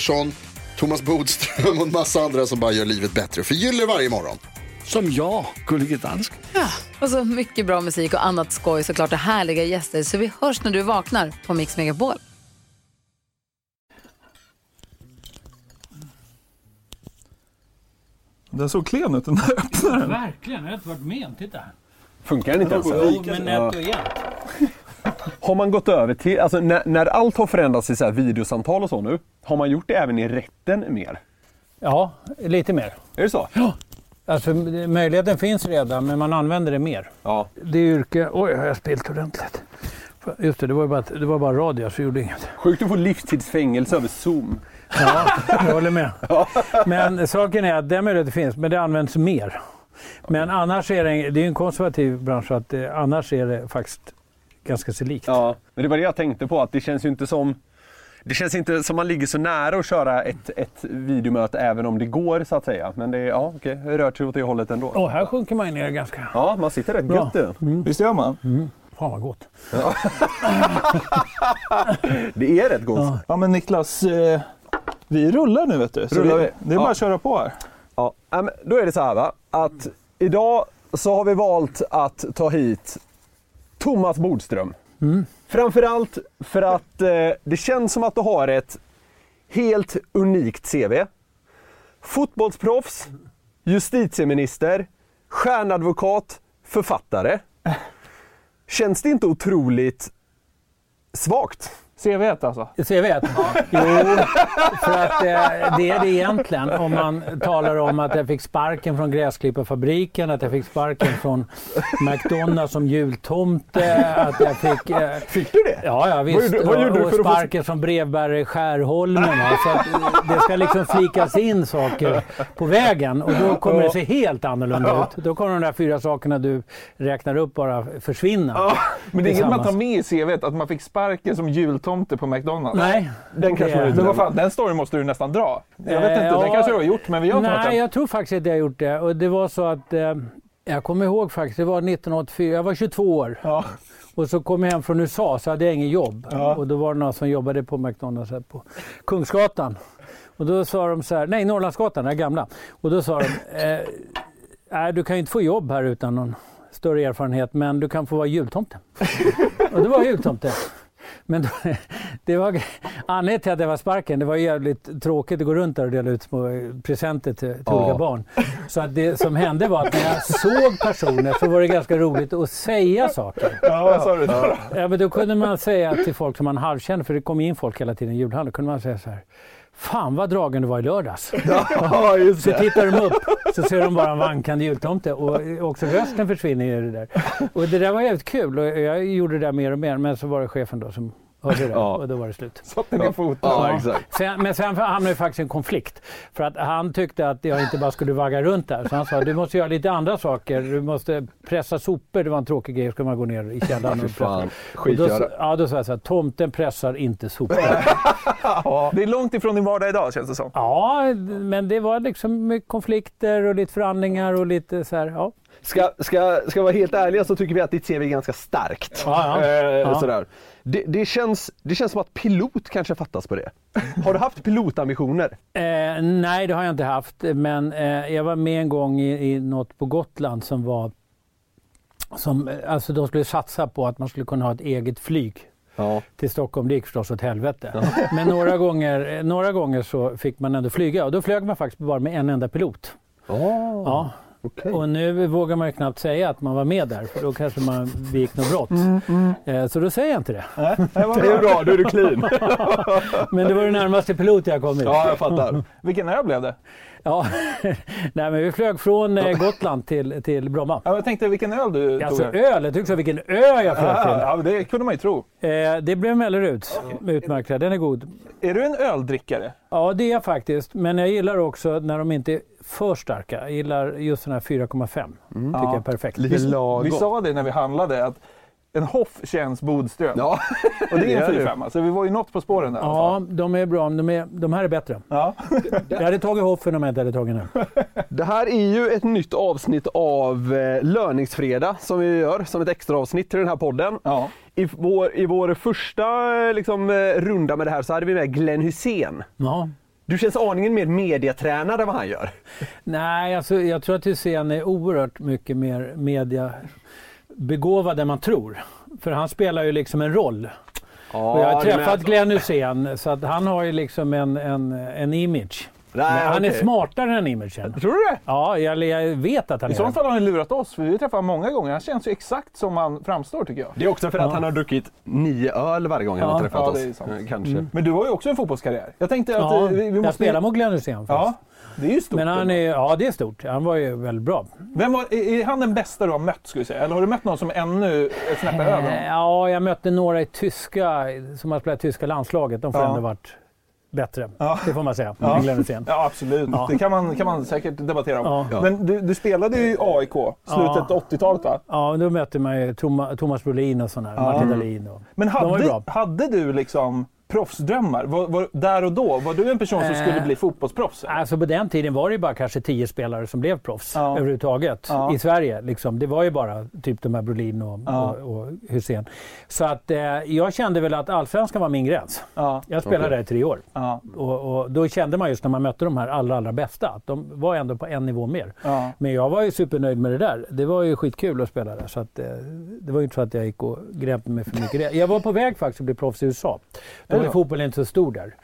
Pettersson, Thomas Bodström och en massa andra som bara gör livet bättre. Förgyller varje morgon. Som jag, Gullige Dansken. Och så mycket bra musik och annat skoj såklart och härliga gäster. Så vi hörs när du vaknar på Mix Megapol. Den såg klen ut den där öppnaren. Verkligen, jag har inte varit med om. Titta. Funkar den inte ens? Jo, men nätt och jämnt. Har man gått över till, alltså när, när allt har förändrats i så här videosamtal och så nu, har man gjort det även i rätten mer? Ja, lite mer. Är det så? Alltså, möjligheten finns redan, men man använder det mer. Ja. Det yrke... Oj, har jag spilt ordentligt? Just det, det var, bara, det var bara radio, så gjorde inget. Sjukt att få livstidsfängelse över Zoom. Ja, jag håller med. Men saken är att den möjligheten finns, men det används mer. Men annars är det, det är en konservativ bransch, så att eh, annars är det faktiskt ganska så likt. Ja, men det var det jag tänkte på, att det känns ju inte som det känns inte som man ligger så nära att köra ett, ett videomöte även om det går så att säga. Men det är, ja okej, det rör sig åt det hållet ändå. Och här sjunker man ner ganska... Ja, man sitter rätt Bra. gött i den. Visst gör man? Fan vad gott. Det är rätt gott. Ja men Niklas, eh, vi rullar nu vet du. Så Rullar vi? Det är bara Ja. att köra på här. Ja, ja, men då är det så här va, att idag så har vi valt att ta hit Thomas Bodström. Framförallt för att eh, det känns som att du har ett helt unikt CV. Fotbollsproffs, justitieminister, stjärnadvokat, författare. Känns det inte otroligt svagt? CV alltså. CV1? Jo, för att eh, det är det egentligen. Om man talar om att jag fick sparken från gräsklipparfabriken, att jag fick sparken från McDonalds som jultomte, att jag fick... Eh, Fick du det? ja, ja visst. vad gjorde du och, för och att få- sparken som brevbärare i Skärholmen. Så att det ska liksom flikas in saker på vägen och då kommer det se helt annorlunda ut. Då kommer de där fyra sakerna du räknar upp bara försvinna. Men det är inget man tar med i CVt, att man fick sparken som jultomte på McDonalds. Nej. Den kanske det- Men vad fan, den storyn måste du nästan dra. Jag vet Eh, inte, ja. den kanske du har gjort, men vi något Nej, sen. jag tror faktiskt att jag har gjort det. Och det var så att eh, jag kommer ihåg faktiskt, det var 1984, jag var 22 år. Ja. Och så kom jag hem från USA så hade jag inget jobb. Ja. Och då var det någon som jobbade på McDonalds här på Kungsgatan. Och då sa de så här, nej Norrlandsgatan, den gamla. Och då sa de, eh, nej du kan ju inte få jobb här utan någon större erfarenhet men du kan få vara jultomte. och det var jultomte. Men då, det var anledningen till att det var sparken. Det var jävligt tråkigt att gå runt där och dela ut små presenter till, till olika barn. Så att det som hände var att när jag såg personer så var det ganska roligt att säga saker. Ja, vad sa du då? Ja, men då kunde man säga till folk som man halvkände, för det kom in folk hela tiden i julhandeln, kunde man säga så här. Fan vad dragen du var i lördags. Ja, just Så tittar de upp så ser de bara en vankande jultomte och också rösten försvinner i det där. Och det där var jävligt kul och jag gjorde det där mer och mer men så var det chefen då som hörde det Ja. och då var det slut. Satte ner foten. Ja, exakt. Sen, men sen hamnade det faktiskt i en konflikt. För att han tyckte att jag inte bara skulle vagga runt där. Så han sa du måste göra lite andra saker. Du måste pressa sopor. Det var en tråkig grej. Ska man gå ner i källaren och pressa. Och då, ja, då sa jag så här, tomten pressar inte sopor. Det är långt ifrån din vardag idag känns det som. Ja, men det var liksom konflikter och lite förhandlingar och lite så här, ja. Ska, ska, ska vara helt ärliga så tycker vi att ditt CV är ganska starkt. Ja, ja. Eh, Ja. Sådär. Det, det, känns, det känns som att pilot kanske fattas på det. Har du haft pilotambitioner? Eh, nej, det har jag inte haft. Men eh, jag var med en gång i, i något på Gotland som var... Som, eh, alltså de skulle satsa på att man skulle kunna ha ett eget flyg. Ja. till Stockholm. Det gick förstås åt helvete. Men några gånger, eh, några gånger så fick man ändå flyga och då flög man faktiskt bara med en enda pilot. Ja. Okej. Och nu vågar man ju knappt säga att man var med där för då kanske man begick något brott. Eh, Så då säger jag inte det. Det är bra, då är du clean. Men det var det närmaste pilot jag kommit. Ja, jag fattar. Vilken ö blev det? Ja. Nej, men vi flög från eh, Gotland till, till Bromma. Ja, jag tänkte vilken öl du Alltså tog. öl, jag tyckte vilken ö jag flög till. Ja, det kunde man ju tro. Eh, det blev Melleruds utmärkta, den är god. Är du en öldrickare? Ja, det är jag faktiskt. Men jag gillar också när de inte för starka. Jag gillar just den här 4,5. Tycker jag är perfekt. Lite Vi lagom. sa det när vi handlade att en Hoff känns Bodström. Ja. Och det är en det. 4-5. Så vi var ju något på spåren där. Ja, de är bra. De, är, de här är bättre. Ja. Jag hade tagit Hoffen om jag inte hade tagit den. Det här är ju ett nytt avsnitt av eh, Löningsfredag som vi gör som ett extra avsnitt till den här podden. Ja. I vår, I vår första liksom, eh, runda med det här så hade vi med Glenn Hussein. Ja. Du känns aningen mer mediatränad än vad han gör. Nej, alltså, jag tror att Hysén är oerhört mycket mer mediabegåvad än man tror. För han spelar ju liksom en roll. Ja, och jag har träffat. Glenn Hysén så att han har ju liksom en, en, en image. Nej, han är okej. smartare än imagen. Tror du det? Ja, jag, jag vet att han I är så det. fall har han lurat oss, för vi har träffat honom många gånger. Han känns ju exakt som han framstår tycker jag. Det är också för att Ja. han har druckit nio öl varje gång han Ja. har träffat Ja, oss. är. Eh, Kanske. Men du har ju också en fotbollskarriär. Jag tänkte att Ja, eh, vi, vi jag måste... spelar mot Glenn Hysén Ja, det är ju stort. Men han är, ja, det är stort. Han var ju väldigt bra. Vem var, är är han den bästa du har mött, skulle säga? Eller har du mött någon som är ännu ett snäpp över Eh? Ja, jag mötte några i tyska, som har spelat i tyska landslaget. De får Ja. ändå varit bättre. Ja. Det får man säga. Ja. Glenn. Ja, absolut. Ja. Det kan man, kan man säkert debattera om. Ja. Men du, du spelade ju i AIK, slutet Ja. 80-talet va? Ja, då mötte man ju Toma- Thomas Brolin och sådana, Martin Dahlin. Och, Men De var ju hade, bra. hade du liksom proffsdrömmar? Var, var, där och då, var du en person som Eh, skulle bli fotbollsproffs? eller? Alltså på den tiden var det bara kanske tio spelare som blev proffs Ja. överhuvudtaget Ja. i Sverige. Liksom. Det var ju bara typ de här Brolin och, Ja. och, och Hussein. Så att eh, jag kände väl att allsvenskan var min gräns. Ja, Jag spelade Okej. där i tre år. Och, och då kände man just när man mötte de här allra, allra bästa att de var ändå på en nivå mer. Men jag var ju supernöjd med det där. Det var ju skitkul att spela där. Så att, eh, det var ju inte så att jag gick och grävde mig för mycket. Jag var på väg faktiskt att bli proffs i USA. Då ju Ja. fotbollen inte så stor där.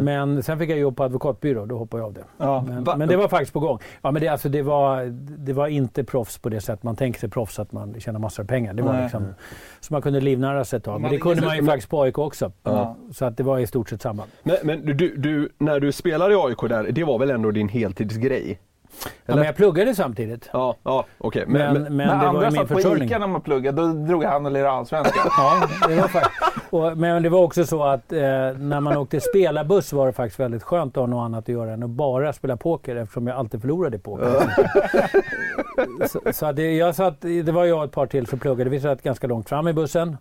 Men sen fick jag jobb på advokatbyrå då hoppade jag av det. Ja. Men, men det var faktiskt på gång. Ja, men det, alltså, det, var, det var inte proffs på det sätt man tänker sig proffs, att man tjänar massor av pengar. Det var Nej. liksom, så man kunde livnära sig ett tag. Men det kunde man ju faktiskt på AIK också. Ja. Så att det var i stort sett samma. Men, men du, du, när du spelade i AIK där, det var väl ändå din heltidsgrej? Ja, men jag pluggade samtidigt. Ja, ja okej. Men, Men, men, men, det andra satt på. ICA när man pluggade, då drog han och lirade allsvenskan. Ja, det var faktiskt. Och, men det var också så att eh, när man åkte spelarbuss var det faktiskt väldigt skönt att ha något annat att göra än att bara spela poker eftersom jag alltid förlorade i poker. så, så det, jag satt, det var jag och ett par till som pluggade. Vi satt ganska långt fram i bussen.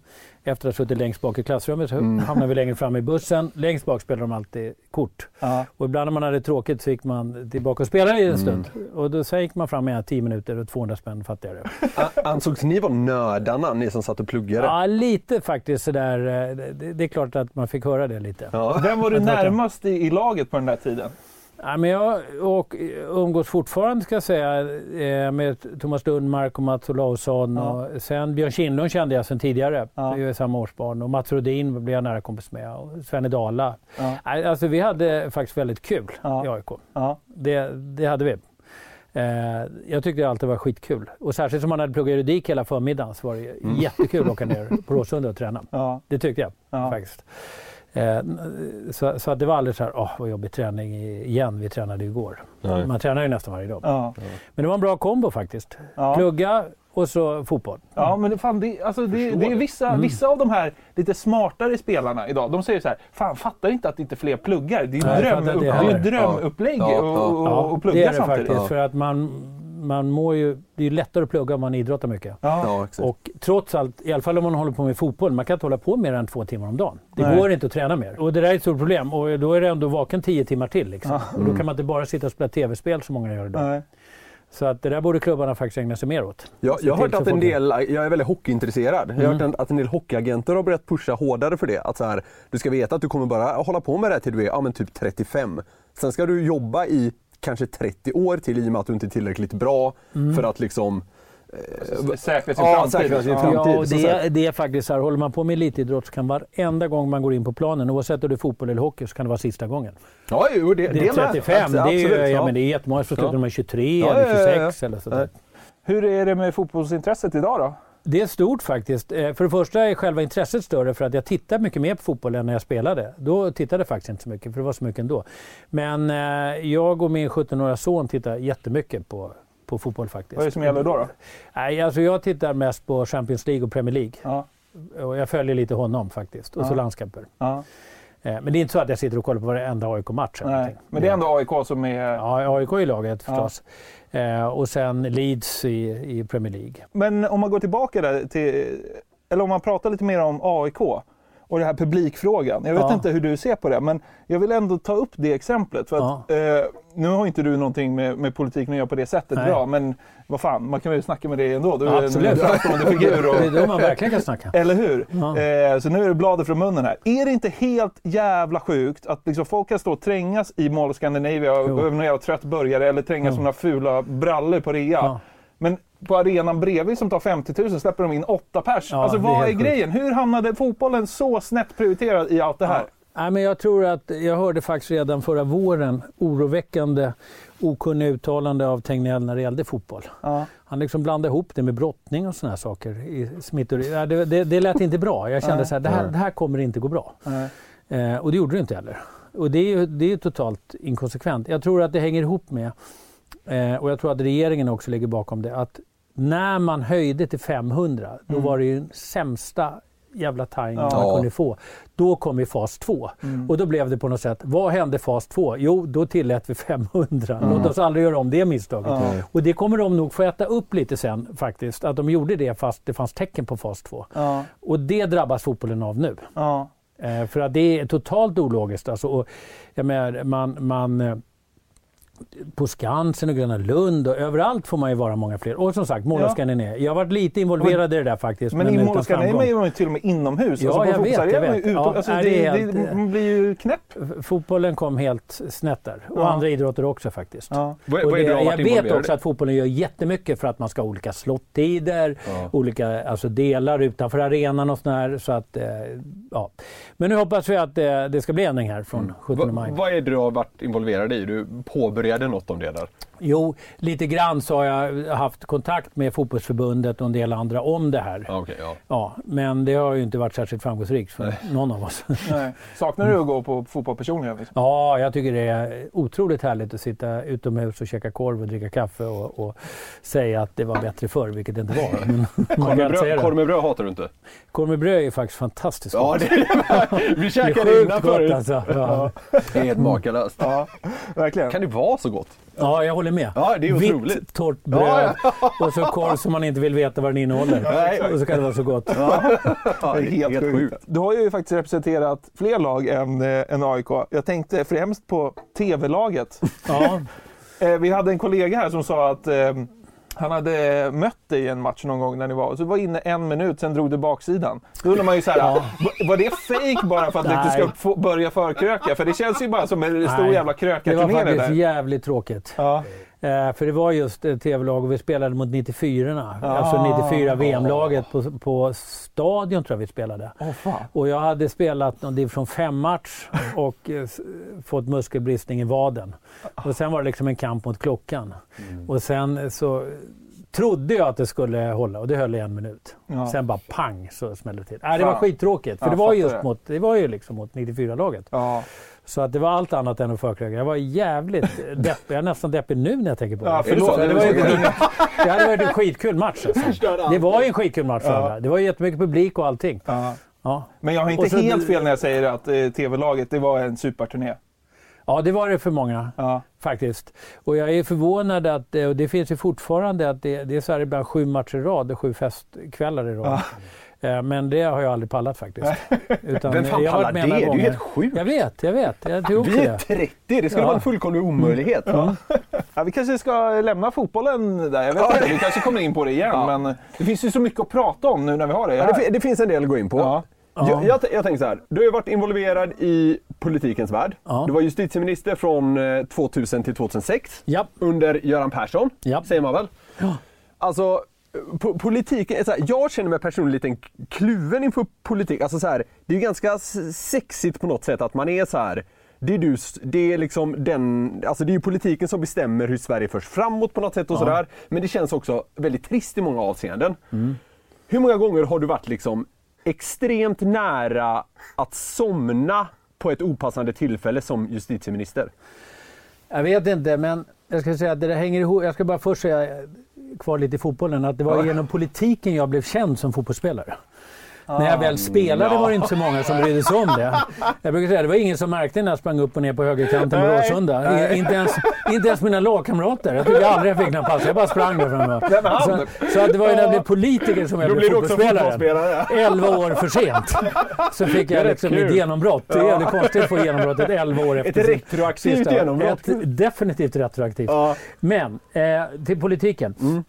Efter att ha suttit längst bak i klassrummet så hamnade vi längre fram i bussen. Längst bak spelade de alltid kort. Ja. Och ibland när man hade tråkigt så gick man tillbaka och spelade i en stund. Och då sen gick man fram med 10 minuter och 200 spänn fattigare. ansågs ni vara nördarna, ni som satt och pluggade? Ja, lite faktiskt sådär. eh, Det, det är klart att man fick höra det lite. Ja. Vem var du närmast i, i laget på den där tiden? Ja, men jag och, umgås fortfarande ska jag säga eh, med Thomas Lundmark och Mats Olausson. Ja. Och sen Björn Kindlund kände jag sedan tidigare. Ja. Vi är samma årsbarn. Och Mats Rodin blev jag nära kompis med. Och Svenne Dala. Ja. Alltså, vi hade faktiskt väldigt kul Ja. i AIK. Ja. Det, det hade vi. Eh, jag tyckte det alltid var skitkul. Och särskilt som man hade pluggat juridik hela förmiddagen så var det Mm. jättekul att åka ner på Råsunda och träna. Ja. Det tyckte jag Ja. faktiskt. Eh, så, så att det var aldrig så här, åh vad jobbig träning igen, vi tränade igår. Nej. Man tränar ju nästan varje dag. Ja. Men det var en bra kombo faktiskt. Ja. Plugga och så fotboll. Ja, men det, fan, det, alltså, det, det är vissa, vissa av de här lite smartare spelarna idag. De säger så här, fan fattar inte att inte fler pluggar. Det är ju drömupplägg och plugga det är det samtidigt. faktiskt. För att man, man mår ju, det är ju lättare att plugga om man idrottar mycket. Ja. Ja, exakt. Och trots allt, i alla fall om man håller på med fotboll, man kan inte hålla på mer än två timmar om dagen. Det Nej. går inte att träna mer. Och det där är ett stort problem. Och då är det ändå vaken tio timmar till. Liksom. Och då kan man inte bara sitta och spela tv-spel som många gör idag. Nej. Så att det där borde klubbarna faktiskt ägna sig mer åt. Jag, Se jag har hört att en del, jag är väldigt hockeyintresserad, jag har hört en- att en del hockeyagenter har börjat pusha hårdare för det. Att så här, du ska veta att du kommer bara hålla på med det här till du är ja, men typ 35. Sen ska du jobba i kanske 30 år till i och med att du inte är tillräckligt bra Mm. för att liksom Säkra sin Ja, framtid. säkra sin Ja. framtid. Ja, och så det, är, det är faktiskt så här, håller man på med elitidrott så kan varenda gång man går in på planen, oavsett om det är fotboll eller hockey, så kan det vara sista gången. Ja, jo, det, Det är med. 35, det är, ju, Absolut, ja. men det är jättemånga som slutar Ja. när de är 23 Ja, eller ja, ja, ja. 26 eller sådär. Hur är det med fotbollsintresset idag då? Det är stort faktiskt. Eh, För det första är själva intresset större för att jag tittar mycket mer på fotboll än när jag spelade. Då tittade jag faktiskt inte så mycket för det var så mycket ändå. Men eh, jag och min 17-åriga son tittar jättemycket på, på fotboll faktiskt. Vad är det som gäller då? då? Nej, alltså jag tittar mest på Champions League och Premier League. Ja. Och jag följer lite honom faktiskt. Och så Ja. landskamper. Ja. Eh, Men det är inte så att jag sitter och kollar på varenda AIK-match. Men det är ändå AIK som är... Ja, AIK i laget förstås. Eh, och sen Leeds i, i Premier League. Men om man går tillbaka där till... Eller om man pratar lite mer om AIK och det här publikfrågan. Jag vet Ja. inte hur du ser på det, men jag vill ändå ta upp det exemplet. För att, eh, nu har inte du någonting med, med politiken att göra på det sättet Nej. idag, men vad fan, man kan väl snacka med dig ändå. Du är Ja, en absolut. framstående figur. Och, Det är då man verkligen kan snacka. Eller hur? Ja. Eh, så nu är det bladet från munnen här. Är det inte helt jävla sjukt att liksom folk kan stå och trängas i Mall of Scandinavia över någon jävla trött burgare eller trängas Ja. som några fula brallor på rea. Ja. Men på arenan bredvid som tar 50 000 släpper de in åtta pers. Ja, alltså är vad är, helt grejen? Hur hamnade fotbollen så snett prioriterad i allt det här? Nej, men jag tror att jag hörde faktiskt redan förra våren oroväckande okunniga uttalande av Tegnell när det gällde fotboll. Ja. Han liksom blandade ihop det med brottning och såna här saker. I smittor. Ja, det, det, det lät inte bra. Jag kände så här, det här, det här kommer inte gå bra. Eh, och det gjorde det inte heller. Och det är ju det är totalt inkonsekvent. Jag tror att det hänger ihop med, eh, och jag tror att regeringen också ligger bakom det, att när man höjde till 500, då Mm. var det ju den sämsta jävla timing Ja. man kunde få. Då kom vi fas 2. Mm. Och då blev det på något sätt, vad hände fas 2? Jo, då tillät vi 500. Mm. Låt oss aldrig göra om det misstaget. Ja. Och det kommer de nog få äta upp lite sen faktiskt, att de gjorde det fast det fanns tecken på fas 2. Ja. Och det drabbas fotbollen av nu. Eh, för att det är totalt ologiskt. Alltså, och, jag menar, man, man, eh, på Skansen och Gröna Lund och överallt får man ju vara många fler. Och som sagt, Mall of Ja. Scandinavia. Jag har varit lite involverad i det där faktiskt. Men, i utan Mall of Scandinavia är man ju till och med inomhus. Ja, alltså jag vet, jag vet. Ja, alltså, det, det är det, helt- man blir ju knäpp. Fotbollen kom helt snett där. Och Ja. andra idrotter också faktiskt. Ja. Och det, jag vet också i? att fotbollen gör jättemycket för att man ska ha olika slottider, Ja. olika alltså delar utanför arenan och sådär. Så att, eh, ja. Men nu hoppas vi att eh, det ska bli ändring här från 17 maj. Va, vad är det du har varit involverad i? Du påbörjade förbereder något om det där. Jo, lite grann så har jag haft kontakt med fotbollsförbundet och en del andra om det här. Ja, okej, ja. Ja, men det har ju inte varit särskilt framgångsrikt för någon av oss. Nej. Saknar du att gå på fotboll personligen? Liksom? Ja, jag tycker det är otroligt härligt att sitta utomhus och käka korv och dricka kaffe och, och säga att det var bättre förr, vilket det inte var. Men Korv med bröd, det. korv med bröd hatar du inte? Korv med bröd är faktiskt fantastiskt Ja, gott. det är det. Vi Det käkade sjukt innan förut. alltså. Ja. Det är helt makalöst. Ja, verkligen. Kan det vara så gott? Ja, jag håller med. Ja, det är otroligt. Vitt, torrt bröd och så korv som man inte vill veta vad den innehåller. Nej. Och så kan det vara så gott. Ja, det är helt, helt sjukt. Du har ju faktiskt representerat fler lag än, eh, än AIK. Jag tänkte främst på TV-laget. Ja. Eh, vi hade en kollega här som sa att eh, han hade mött dig i en match någon gång när ni var, så du var inne en minut, sen drog du baksidan. Då undrar man ju så här, Ja. var- var det fake bara för att du inte ska få börja förkröka? För det känns ju bara som en stor Nej. jävla Det var krökarturné det faktiskt där. jävligt tråkigt. Ja. Eh, för det var just ett tv-lag och vi spelade mot 94 Ah. Alltså 94 VM-laget på, på Stadion tror jag vi spelade. Fan. Och jag hade spelat någon division 5-match och eh, fått muskelbristning i vaden. Och sen var det liksom en kamp mot klockan. Mm. Och sen så trodde jag att det skulle hålla och det höll i en minut. Ja. Sen bara pang så smällde det till. Nej, det var skittråkigt. För Ja, det var just det. mot, det var ju liksom mot 94-laget. Ja. Så att det var allt annat än att förkröka. Jag var jävligt deppig. Jag är nästan deppig nu när jag tänker på det. Ja, För förlåt. det, var ju, det hade varit en skitkul match. Alltså. Det var ju en skitkul match. Ja. Ja. Det var ju jättemycket publik och allting. Ja. Ja. Men jag har inte så- helt fel när jag säger att eh, TV-laget, det var en superturné. ja, det var det för många Ja. faktiskt. Och jag är förvånad att, eh, och det finns ju fortfarande, att det, det är så här ibland sju matcher i rad sju festkvällar i rad. Eh, Men det har jag aldrig pallat faktiskt. Utan Vem fan pallar det? Det är ju helt sjukt. Jag vet, jag vet. Jag Vi är det. 30, det skulle Ja. vara en fullkomlig omöjlighet. Ja, vi kanske ska lämna fotbollen där. Jag vet inte, vi kanske kommer in på det igen. Ja. Men det finns ju så mycket att prata om nu när vi har det Ja, här. det, det finns en del att gå in på. Ja. Ja. Jag, jag, jag tänker så här, du har ju varit involverad i politikens värld. Ja. Du var justitieminister från eh, 2000 till 2006 Ja. under Göran Persson, Ja. säger man väl? Ja. Alltså, po- politiken, är så här, jag känner mig personligen lite kluven inför politik. Alltså så här, det är ju ganska sexigt på något sätt att man är så här. Det är, du, det är liksom den, alltså det är ju politiken som bestämmer hur Sverige förs framåt på något sätt och Ja. sådär. Men det känns också väldigt trist i många avseenden. Hur många gånger har du varit liksom extremt nära att somna på ett opassande tillfälle som justitieminister? Jag vet inte, men jag ska säga att det hänger ihop. Jag ska bara först säga, eh, kvar lite i fotbollen, att det var genom politiken jag blev känd som fotbollsspelare. När jag väl spelade var det inte så många som brydde sig om det. Jag brukar säga det var ingen som märkte när jag sprang upp och ner på högerkanten på. Råsunda. Inte ens, inte ens mina lagkamrater. Jag tycker aldrig jag fick några pass. Jag bara sprang där framme. Så, så det var ju när jag blev politiker som jag Då blev fotbollsspelare. Elva år för sent. Så fick jag liksom mitt genombrott. Det är Ja. jävligt konstigt att få genombrottet 11 år efter Ett retroaktivt genombrott. Ett definitivt retroaktivt. Ja. Men eh, till politiken. Mm.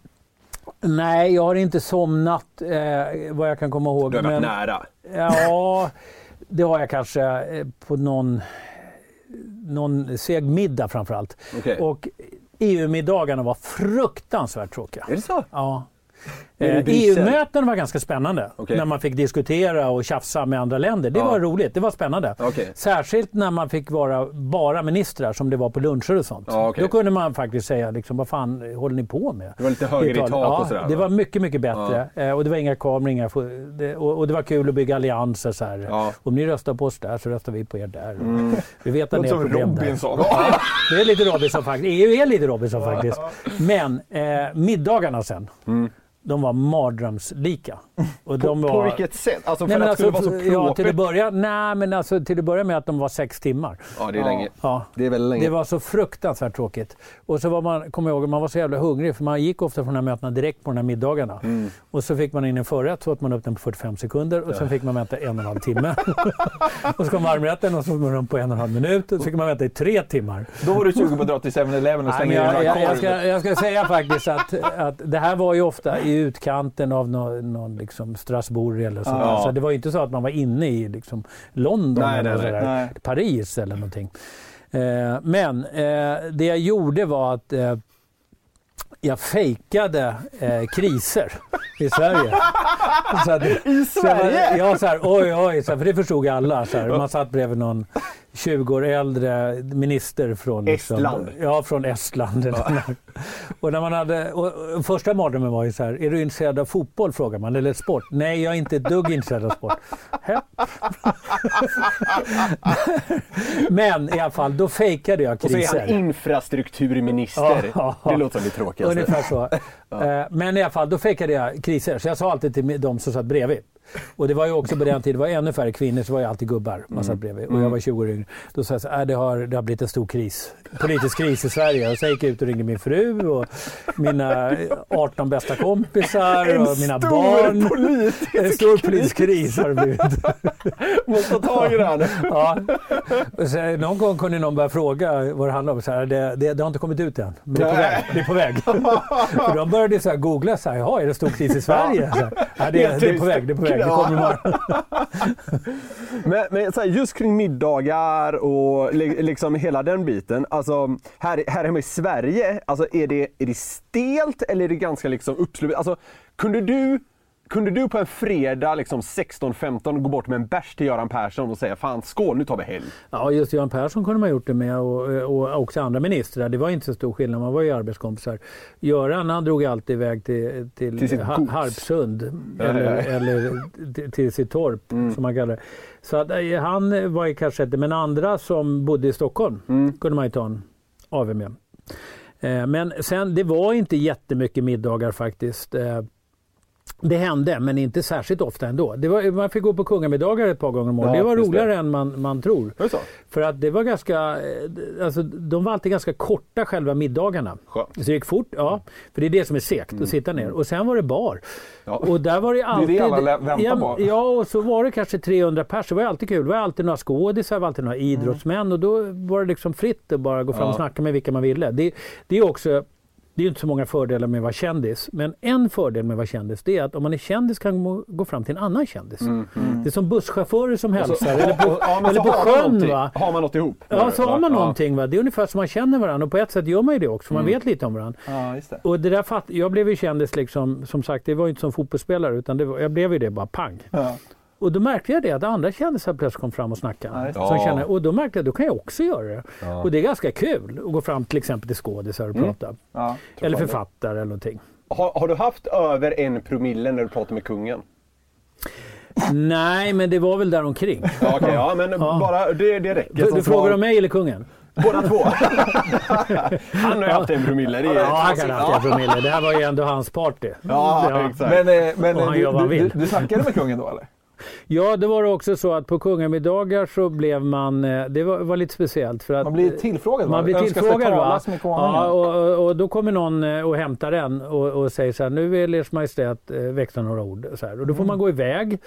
Nej, jag har inte somnat eh, vad jag kan komma ihåg. Du har varit men, nära. Ja, det har jag kanske eh, på någon, någon seg middag framförallt. Okej. Och EU-middagarna var fruktansvärt tråkiga. Är det så? Ja. Du Eh? EU-möten var ganska spännande. Okej. När man fick diskutera och tjafsa med andra länder. Det Ja. var roligt, det var spännande. Okej. Särskilt när man fick vara bara ministrar som det var på luncher och sånt. Ja, okej. Då kunde man faktiskt säga liksom, vad fan håller ni på med? Det var lite högre i tak ja, och sådär, Det va? var mycket, mycket bättre. Eh, och det var inga kameror, inga det, och, och det var kul att bygga allianser. Så här. Om ni röstar på oss där så röstar vi på er där. Mm. Vi vet att ni har problem Robinson. där. Det är lite Robinson faktiskt. EU är lite Robinson faktiskt. Men eh, middagarna sen. De var mardrömslika. Och de var... På vilket sätt? Alltså för Nej, men att det skulle alltså, vara så ja, till att börja, nej, men alltså, till att börja med att de var sex timmar. Ja, det är länge. Ja. Det är väldigt länge. Det var så fruktansvärt tråkigt. Och så var man, kommer jag ihåg, man var så jävla hungrig för man gick ofta från de här mötena direkt på de här middagarna. Mm. Och så fick man in en förrätt så åt man upp den på 45 sekunder och sen fick man vänta en och en halv timme. och så kom varmrätten och så var man den på en och en halv minut och så fick man vänta i tre timmar. Då var du sugen på att dra till 7-Eleven och slänga men in jag, en jag, jag, ska, jag ska säga faktiskt att, att det här var ju ofta i utkanten av någon, någon liksom Strasbourg eller så. Ja. Så det var ju inte så att man var inne i liksom London Nej, eller nej, Nej. Paris eller någonting. Eh, men eh, det jag gjorde var att eh, jag fejkade eh, kriser i Sverige. Så att, I Sverige? Så, ja, så här, oj, oj, så här, för det förstod alla. Så här, man satt bredvid någon 20 år äldre minister från liksom, Estland. Ja, från Estland. och när man hade, och, första mardrömmen var ju så här, är du intresserad av fotboll? frågar man, eller sport? Nej, jag är inte ett dugg intresserad av sport. Men i alla fall, då fejkade jag Och så är han infrastrukturminister. Ja, ja. Det låter som det tråkigaste. Ungefär så. Eh, Men i alla fall, då fejkade jag kriser. Så jag sa alltid till de som satt bredvid. Och det var ju också på den tiden, det var ännu färre kvinnor, så var jag alltid gubbar man satt bredvid. Och jag var 20 år yngre. Då sa jag så här, äh, det, har, det har blivit en stor kris. Politisk kris i Sverige. Och så gick jag ut och ringde min fru och mina 18 bästa kompisar En och mina barn. politisk En stor politisk kris har det blivit. Måste ta tag i nu. Ja. Och så, någon gång kunde någon börja fråga vad det handlar om. Så här, det, det, det har inte kommit ut än, men det är på väg. Det är på väg. började så här googla, så här, jaha, är det stor kris i Sverige? Så här, ja, det, är- det är på väg, det är på väg, det kommer imorgon. Men, men så här, just kring middagar och li, liksom hela den biten. Alltså, här, här hemma i Sverige, alltså, är, det, är det stelt eller är det ganska liksom uppsluppet? Alltså, kunde du kunde du på en fredag liksom 16-15 gå bort med en bärs till Göran Persson och säga fan skål nu tar vi helg? Ja, just Göran Persson kunde man gjort det med och, och också andra ministrar. Det var inte så stor skillnad, man var ju arbetskompisar. Göran han drog alltid iväg till, till, Till. Harpsund. Eller, ja. eller till, till sitt torp, som man kallar det. Så att, eh, han var ju kanske inte, men andra som bodde i Stockholm kunde man ju ta en AW med. Eh, Men sen, det var inte jättemycket middagar faktiskt. Det hände, men inte särskilt ofta ändå. Det var, man fick gå på kungamiddagar ett par gånger om året. Ja, det var just det. roligare än man, man tror. Är det? För att det var ganska, eh, alltså, de var alltid ganska korta själva middagarna. Skönt. Så det gick fort, ja. För det är det som är segt, att sitta ner. Och sen var det bar. Ja. Och där var det alltid... alla lä- väntar ja, på. Ja, och så var det kanske 300 pers. Det var alltid kul. Det var alltid några skådisar, det var alltid några idrottsmän. Och då var det liksom fritt att bara gå fram och snacka med vilka man ville. Det, det är också det är ju inte så många fördelar med att vara kändis. Men en fördel med att vara kändis det är att om man är kändis kan man gå fram till en annan kändis. Det är som busschaufförer som hälsar. eller på, Mm. ja, eller så på sjön. Va? Har man något ihop? Ja, så har man Ja. någonting. Va? Det är ungefär som man känner varandra och på ett sätt gör man ju det också. Man Mm. vet lite om varandra. Ja, just det. Och det där fatt, jag blev ju kändis liksom, som sagt, det var ju inte som fotbollsspelare utan var, jag blev ju det bara pang. Ja. Och då märkte jag det att andra kändisar plötsligt kom fram och snackade. Ja, som det. känner, och då märkte jag då kan jag också göra det. Och det är ganska kul att gå fram till exempel till skådisar och prata. Ja. Eller författare eller någonting. Har, har du haft över en promille när du pratar med kungen? Nej, men det var väl där omkring. Ja, okej, ja men bara det, det räcker Du, du frågar om mig eller kungen? Båda två. Han har ju haft en promille. Det är Ja, han kan ha haft en promille. Det här var ju ändå hans party. Ja, exakt. Men, eh, men Och eh, han gör vad han du, du, vill. du snackade med kungen då eller? Ja, det var också så att på kungamiddagar så blev man... eh, Det var, var lite speciellt. För att, Man blir tillfrågad? Man blir tillfrågad va? med? Ja, och, och, då kommer någon eh, och hämtar en och, och säger så här, nu vill Ers Majestät eh, växla några ord. Så här. Och då får Mm. man gå iväg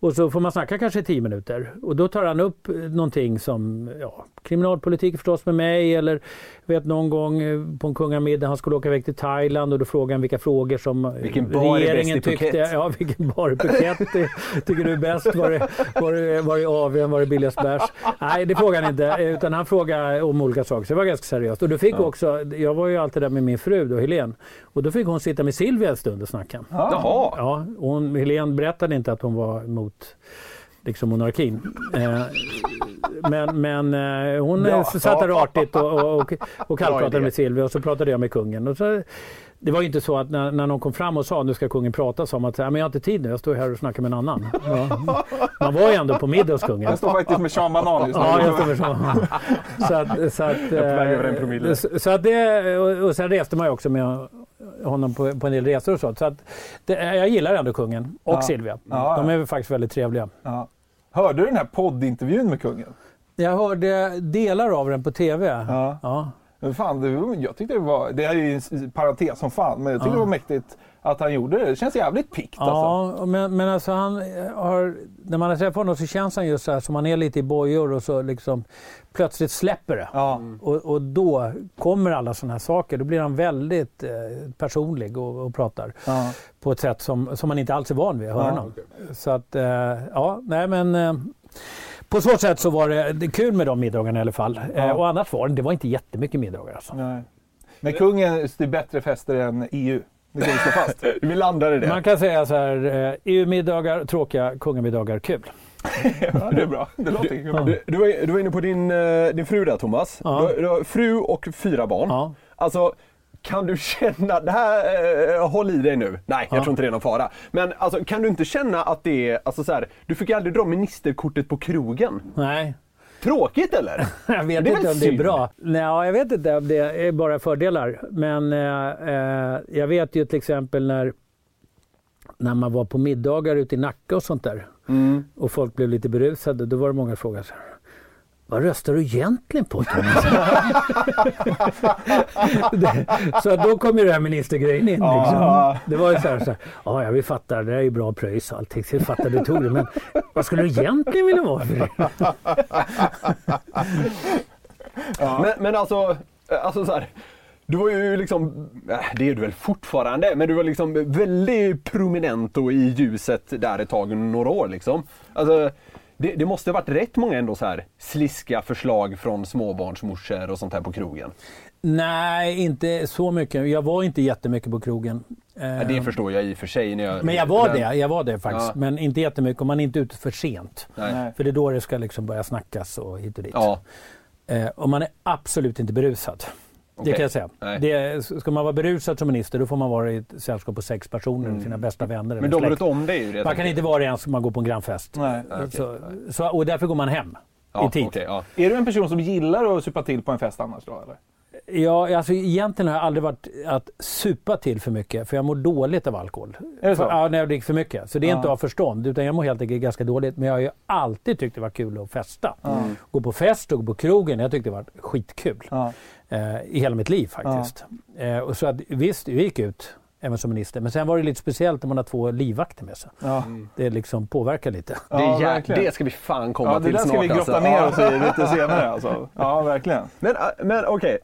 och så får man snacka kanske tio minuter. Och då tar han upp någonting som ja, kriminalpolitik förstås med mig eller vet någon gång på en kungamiddag han skulle åka iväg till Thailand och då frågade han vilka frågor som eh, Vilken bar är regeringen bäst i tyckte. Phuket? Ja, vilken bar i Phuket ty- tycker du bäst? Var det, var det, var det AWn? Var det billigast bärs? Nej, det frågade han inte. Utan han frågade om olika saker. Så det var ganska seriöst. Och då fick också, jag var ju alltid där med min fru då, Helene. Och då fick hon sitta med Silvia en stund och snacka. Jaha. Ja, och hon, Helene berättade inte att hon var emot liksom monarkin. Eh, men men eh, hon Ja. ja. satt där artigt och, och, och, och kallpratade med Silvia och så pratade jag med kungen. Och så, det var ju inte så att när, när någon kom fram och sa nu ska kungen prata så att ja, men jag har inte tid nu, jag står här och snackar med en annan. Ja. Man var ju ändå på middag hos kungen. Jag står faktiskt med Sean Banan just nu. Ja, jag står med så. så att, så att, på väg över en eh, promille. så, så att det, och, och sen reste man ju också med honom på, på en del resor och så. så att det, jag gillar ändå kungen och Ja. Silvia. Ja, De är faktiskt väldigt trevliga. Ja. Hörde du den här poddintervjun med kungen? Jag hörde delar av den på TV. Ja. Men Fan, det, jag tyckte det var, det är ju en parentes som fan, men jag tyckte Ja. det var mäktigt att han gjorde det. Det känns jävligt pikt alltså. Ja, men, men alltså han har, när man har träffat honom så känns han just så här som han är lite i bojor och så liksom plötsligt släpper det. Ja. Och, och då kommer alla sådana här saker. Då blir han väldigt eh, personlig och, och pratar Ja. på ett sätt som, som man inte alls är van vid att höra Ja. honom. Så att, eh, ja, nej men eh, på så sätt så var det, det kul med de middagarna i alla fall. Eh, och annars var det, det var inte jättemycket middagar alltså. Nej. Men kungen styr bättre fester än EU. Det kan vi slå fast. Vi landar i det. Man kan säga så här, eh, EU-middagar tråkiga, kungamiddagar kul. ja, det är bra. Det låter kul. Du, du, var, du var inne på din, eh, din fru där Thomas. Ja. Du, du har fru och fyra barn. Ja. Alltså, kan du känna, det här, eh, håll i dig nu. Nej, jag Ja. tror inte det är någon fara. Men alltså, kan du inte känna att det är, alltså så här, du fick ju aldrig dra ministerkortet på krogen. Nej, Tråkigt eller? jag vet inte om det är synd? bra. Nej, ja, jag vet inte om det är bara fördelar. Men eh, eh, jag vet ju till exempel när, när man var på middagar ute i Nacka och sånt där. Mm. Och folk blev lite berusade. Då var det många som frågade så här. Vad röstar du egentligen på? Det- så då kom ju den här ministergrejen in. Liksom. Det var ju så här, så här ja jag vill fatta, det är ju bra pröjs och allting. Så jag fattar du tog det, men vad skulle du egentligen vilja vara för det? Men, men alltså, eh, alltså så här, du var ju liksom, äh, det är du väl fortfarande, men du var liksom väldigt prominent och i ljuset där ett tag, några år liksom. Alltså, det, det måste ha varit rätt många ändå så här sliska förslag från småbarnsmorsor och sånt här på krogen. Nej, inte så mycket. Jag var inte jättemycket på krogen. Ja, det förstår jag i och för sig. När jag, Men jag var men- det, jag var det faktiskt. Ja. Men inte jättemycket. Och man är inte ute för sent. Nej. Nej. För det är då det ska liksom börja snackas och hit och dit. Ja, Eh, och man är absolut inte berusad. Det kan jag säga. Nej. Det, ska man vara berusad som minister då får man vara i ett sällskap på sex personer, sina bästa vänner. Mm. men eller de runt om det är ju jag Man kan inte vara det ens om man går på en grannfest. Nej. okej. Så, så, och därför går man hem ja, i tid. okej, ja. Är du en person som gillar att supa till på en fest annars då eller? Ja, alltså egentligen har jag aldrig varit att supa till för mycket för jag mår dåligt av alkohol. Är det så? För, ja, när jag dricker för mycket. Så det är Ja. inte av förstånd utan jag mår helt enkelt ganska dåligt. Men jag har ju alltid tyckt det var kul att festa. Mm. Gå på fest och gå på krogen, jag tyckte det var skitkul. Ja. Eh, I hela mitt liv faktiskt. Eh, och så att, visst, jag gick ut även som minister. Men sen var det lite speciellt när man har två livvakter med sig. Ja. Det liksom påverkar lite. Det, är Ja, det ska vi fan komma Ja, det till där snart. ska vi grotta alltså. ner Ja. oss i lite senare alltså. Ja, verkligen. Men, äh, men okej.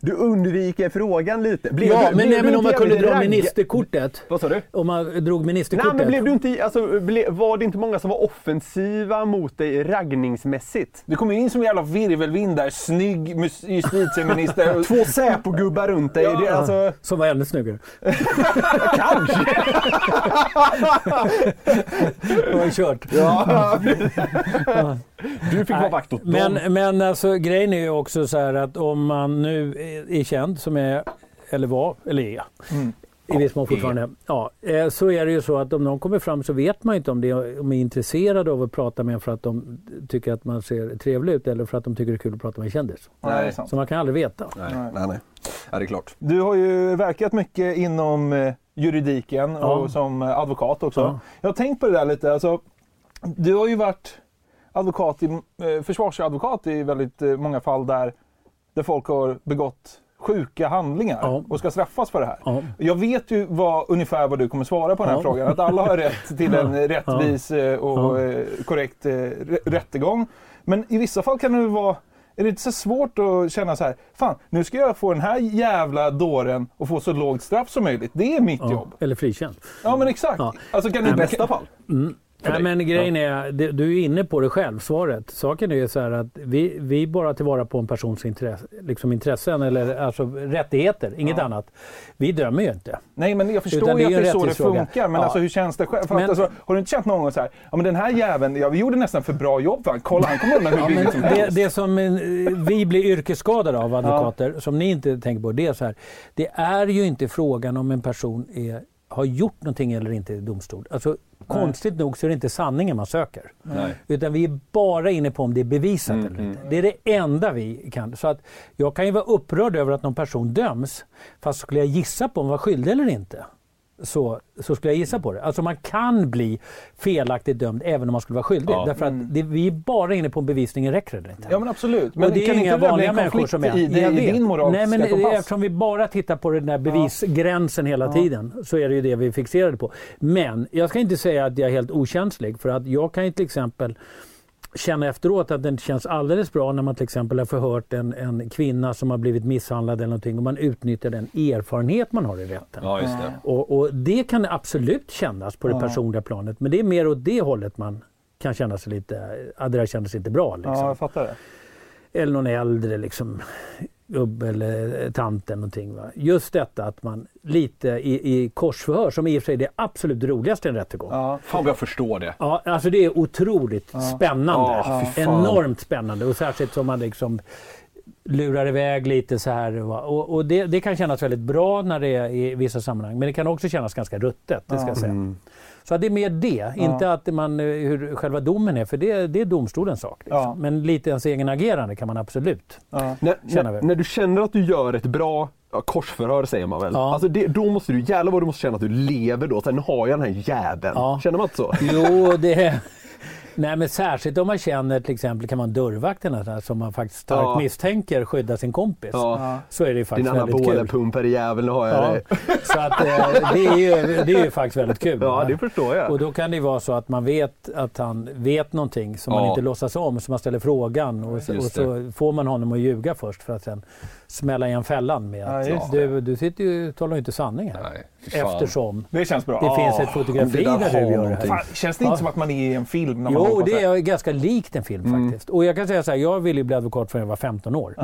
Du undviker frågan lite. Blev Ja, du- men, nej, du men om man kunde dra ragg- ministerkortet. Vad sa du? Om man drog Nej, ministerkortet. men blev du inte, alltså, ble, var det inte många som var offensiva mot dig raggningsmässigt? Du kommer in som en jävla virvelvind där, snygg justitieminister. och- Två Säpo-gubbar runt dig. Det, är alltså, Som var ännu snyggare. kanske. Det var ju kört. Ja. Du fick vara vakt åt dem. Men, men alltså, grejen är ju också så här att om man nu är är känd, som är, eller var, eller är, Mm. i viss mån fortfarande, ja, eh, så är det ju så att om någon kommer fram så vet man inte om de är intresserade av att prata med en för att de tycker att man ser trevlig ut eller för att de tycker det är kul att prata med en kändis. Nej, det är sant. Så man kan aldrig veta. Nej, nej, nej. Ja, det är klart. Du har ju verkat mycket inom eh, juridiken Ja. och som eh, advokat också. Ja. Jag har tänkt på det där lite. Alltså, du har ju varit advokat i, eh, försvarsadvokat i väldigt eh, många fall där, där folk har begått sjuka handlingar Ja. och ska straffas för det här. Ja. Jag vet ju vad, ungefär vad du kommer svara på den här Ja. frågan. Att alla har rätt till en rättvis eh, och korrekt rä- rättegång. Men i vissa fall kan det vara är det inte så svårt att känna så här, fan nu ska jag få den här jävla dåren och få så lågt straff som möjligt. Det är mitt jobb. Eller frikänd. Ja men exakt. Ja. Alltså, kan I bästa fall. Nej, dig. men grejen är, du är inne på det själv, svaret. Saken är ju så här att vi, vi bara tillvara på en persons intresse, liksom intressen eller alltså rättigheter, inget annat. Vi dömer ju inte. Nej men jag förstår Utan ju att det är så det funkar. Men Ja. alltså hur känns det själv? För att, Men- alltså, har du inte känt någon gång så här, ja men den här jäveln, ja, vi gjorde nästan för bra jobb för han. Kolla han kommer undan hur Ja, billigt som men det, helst. det som eh, vi blir yrkesskadade av advokater, som ni inte tänker på, det är så här. Det är ju inte frågan om en person är, har gjort någonting eller inte i domstol. Alltså, konstigt nog så är det inte sanningen man söker. Nej. Utan vi är bara inne på om det är bevisat Mm, eller inte. Det är det enda vi kan. Så att jag kan ju vara upprörd över att någon person döms. Fast skulle jag gissa på om han var skyldig eller inte. Så, så skulle jag gissa på det. Alltså man kan bli felaktigt dömd även om man skulle vara skyldig. Ja. Därför att det, vi är bara inne på om bevisningen räcker eller inte. Mm. Ja men absolut. Men Men det är kan inga inte det bli vanliga människor som är. i, Jag i din moraliska Nej, men kompass? Eftersom vi bara tittar på den där bevisgränsen hela tiden så är det ju det vi är fixerade på. Men jag ska inte säga att jag är helt okänslig för att jag kan ju till exempel känna efteråt att det inte känns alldeles bra när man till exempel har förhört en, en kvinna som har blivit misshandlad eller någonting och man utnyttjar den erfarenhet man har i rätten. Ja, just det. Och, och det kan absolut kännas på det personliga planet men det är mer åt det hållet man kan känna sig lite, att det där kändes inte bra. Liksom Ja, jag fattar det. Eller någon äldre liksom, gubbe eller tant eller någonting. Va? Just detta att man lite i, i korsförhör, som i och för sig är det absolut roligaste i en rättegång. Ja. Fan jag förstår det. alltså det är otroligt spännande. Ja, fy fan. Enormt spännande och särskilt som man liksom lurar iväg lite så här. Va? Och, och det, det kan kännas väldigt bra när det är i vissa sammanhang men det kan också kännas ganska ruttet. Det ska jag säga. Mm. Så det är mer det, inte att man, eh, hur själva domen är för det, det är domstolens sak. Liksom. Ja. Men lite ens egen agerande kan man absolut Ja. När, Känner när, vi. när du känner att du gör ett bra ja, korsförhör säger man väl? Ja. Alltså det, då måste du, jävlar vad du måste känna att du lever då. Sen har jag den här jäveln. Ja. Känner man inte så? Jo, det... Nej, men särskilt om man känner till exempel kan man sådär, som man faktiskt starkt Ja. misstänker skyddar sin kompis. Ja. Så är det ju Din faktiskt väldigt kul. anabola-pumpare jävel, nu har jag Ja. dig. Så att, eh, det, är ju, det är ju faktiskt väldigt kul. Ja, det förstår jag. Och då kan det ju vara så att man vet att han vet någonting som man inte låtsas om, så man ställer frågan och så, och så får man honom att ljuga först för att sen smälla igen fällan med Ja, att just du, du sitter ju, talar ju inte sanning här. Nej. Eftersom Det känns bra. det Ja. finns ett fotografi där där du gör det här. Fan, känns det inte Ja. som att man är i en film? När man Jo, det är ganska likt en film Mm. faktiskt. Och jag kan säga så här, jag ville ju bli advokat förrän jag var 15 år.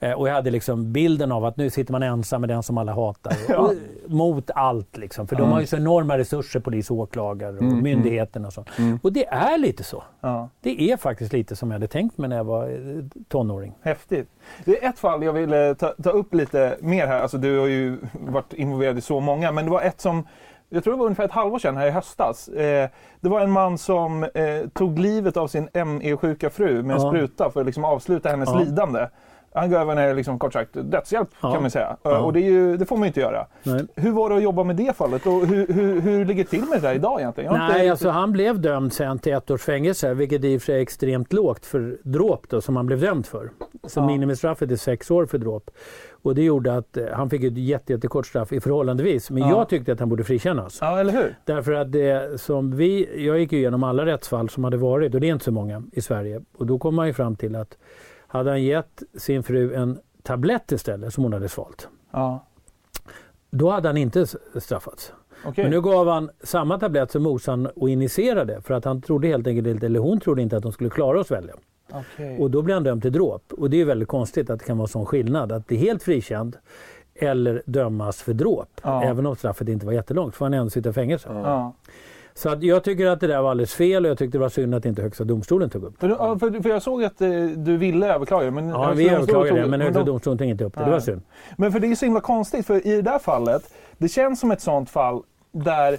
Eh, och jag hade liksom bilden av att nu sitter man ensam med den som alla hatar. Och, mot allt liksom. För de har ju så enorma resurser, polis och åklagare och Mm, myndigheterna och sånt. Och det är lite så. Ja. Det är faktiskt lite som jag hade tänkt mig när jag var eh, tonåring. Häftigt. Det är ett fall jag vill ta, ta upp lite mer här. Alltså, du har ju varit involverad i så många, men det var ett som jag tror det var ungefär ett halvår sedan här i höstas. Eh, det var en man som eh, tog livet av sin ME-sjuka fru med en Ja. spruta för att liksom avsluta hennes Ja. lidande. Han gav henne liksom, kort sagt dödshjälp Ja. kan man säga. Ja. Och det, ju, det får man ju inte göra. Nej. Hur var det att jobba med det fallet och hur, hur, hur ligger det till med det där idag egentligen? Nej, inte- alltså han blev dömd sen till ett års fängelse, vilket i och för sig är extremt lågt för dråp då, som han blev dömd för. Så Ja. minimistraffet är sex år för dråp. Och det gjorde att eh, han fick ett jätte, jättekort straff i förhållandevis. Men Ja. jag tyckte att han borde frikännas. Ja, eller hur? Därför att det som vi, jag gick ju igenom alla rättsfall som hade varit och det är inte så många i Sverige. Och då kom man ju fram till att hade han gett sin fru en tablett istället som hon hade svalt. Ja. Då hade han inte straffats. Okej. Men nu gav han samma tablett som morsan och injicerade för att han trodde helt enkelt inte, eller hon trodde inte att de skulle klara att svälja. Okej. Och då blir han dömd till dråp. Och det är väldigt konstigt att det kan vara sån skillnad. Att det är helt frikänd eller dömas för dråp. Ja. Även om straffet inte var jättelångt får han ändå sitta i fängelse. Ja. Så att jag tycker att det där var alldeles fel och jag tyckte det var synd att inte Högsta domstolen tog upp det. För, för, för jag såg att eh, du ville överklaga. Men Ja, vi överklagade det men Högsta de- domstolen tog inte upp det. Det var synd. Men för det är så himla konstigt, för i det där fallet, det känns som ett sånt fall där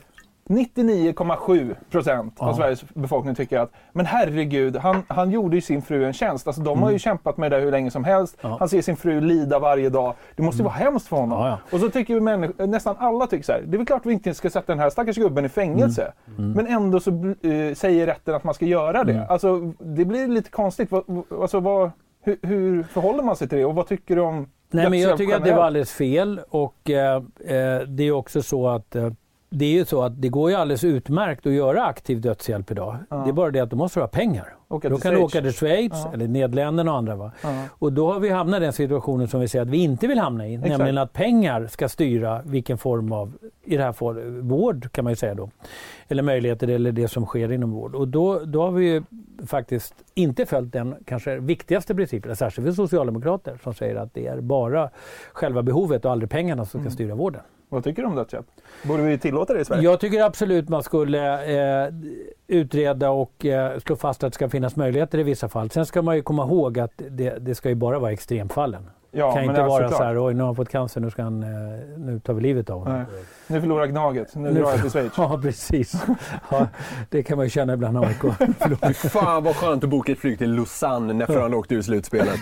99,7 procent av. Sveriges befolkning tycker att men herregud, han, han gjorde ju sin fru en tjänst. Alltså, de har ju kämpat med det där hur länge som helst. Mm. Ja. Han ser sin fru lida varje dag. Det måste ju vara hemskt för honom. Ja, ja. Och så tycker nästan alla tycker så här, det är väl klart vi inte ska sätta den här stackars gubben i fängelse. Mm. Men ändå så eh, säger rätten att man ska göra det. Alltså, det blir lite konstigt. Vad- alltså, vad, hur, hur förhåller man sig till det och vad tycker du om Nej, men jag tycker att det var generellt? alldeles fel och eh, eh, det är också så att eh, det är ju så att det går ju alldeles utmärkt att göra aktiv dödshjälp idag. Ja. Det är bara det att då måste du ha pengar. Åka då kan du åka till Schweiz Ja. eller Nederländerna och andra. Va? Ja. Och då har vi hamnat i den situationen som vi säger att vi inte vill hamna i. Exakt. Nämligen att pengar ska styra vilken form av, i det här fallet, vård kan man ju säga då. Eller möjligheter eller det som sker inom vård. Och då, då har vi ju faktiskt inte följt den kanske viktigaste principen, särskilt för socialdemokrater som säger att det är bara själva behovet och aldrig pengarna som ska styra vården. Vad tycker du om dödshjälp? Borde vi tillåta det i Sverige? Jag tycker absolut man skulle eh, utreda och eh, slå fast att det ska finnas möjligheter i vissa fall. Sen ska man ju komma ihåg att det, det ska ju bara vara extremfallen. Ja, det kan inte vara såklart. så här, oj nu har han fått cancer, nu, ska han, eh, nu tar vi livet av honom. Nej. Nu förlorar Gnaget, nu, Nu- drar jag till Schweiz. Ja, precis. Ja, det kan man ju känna ibland när man Fy fan vad skönt att boka ett flyg till Lausanne när Frölunda åkte ur slutspelet.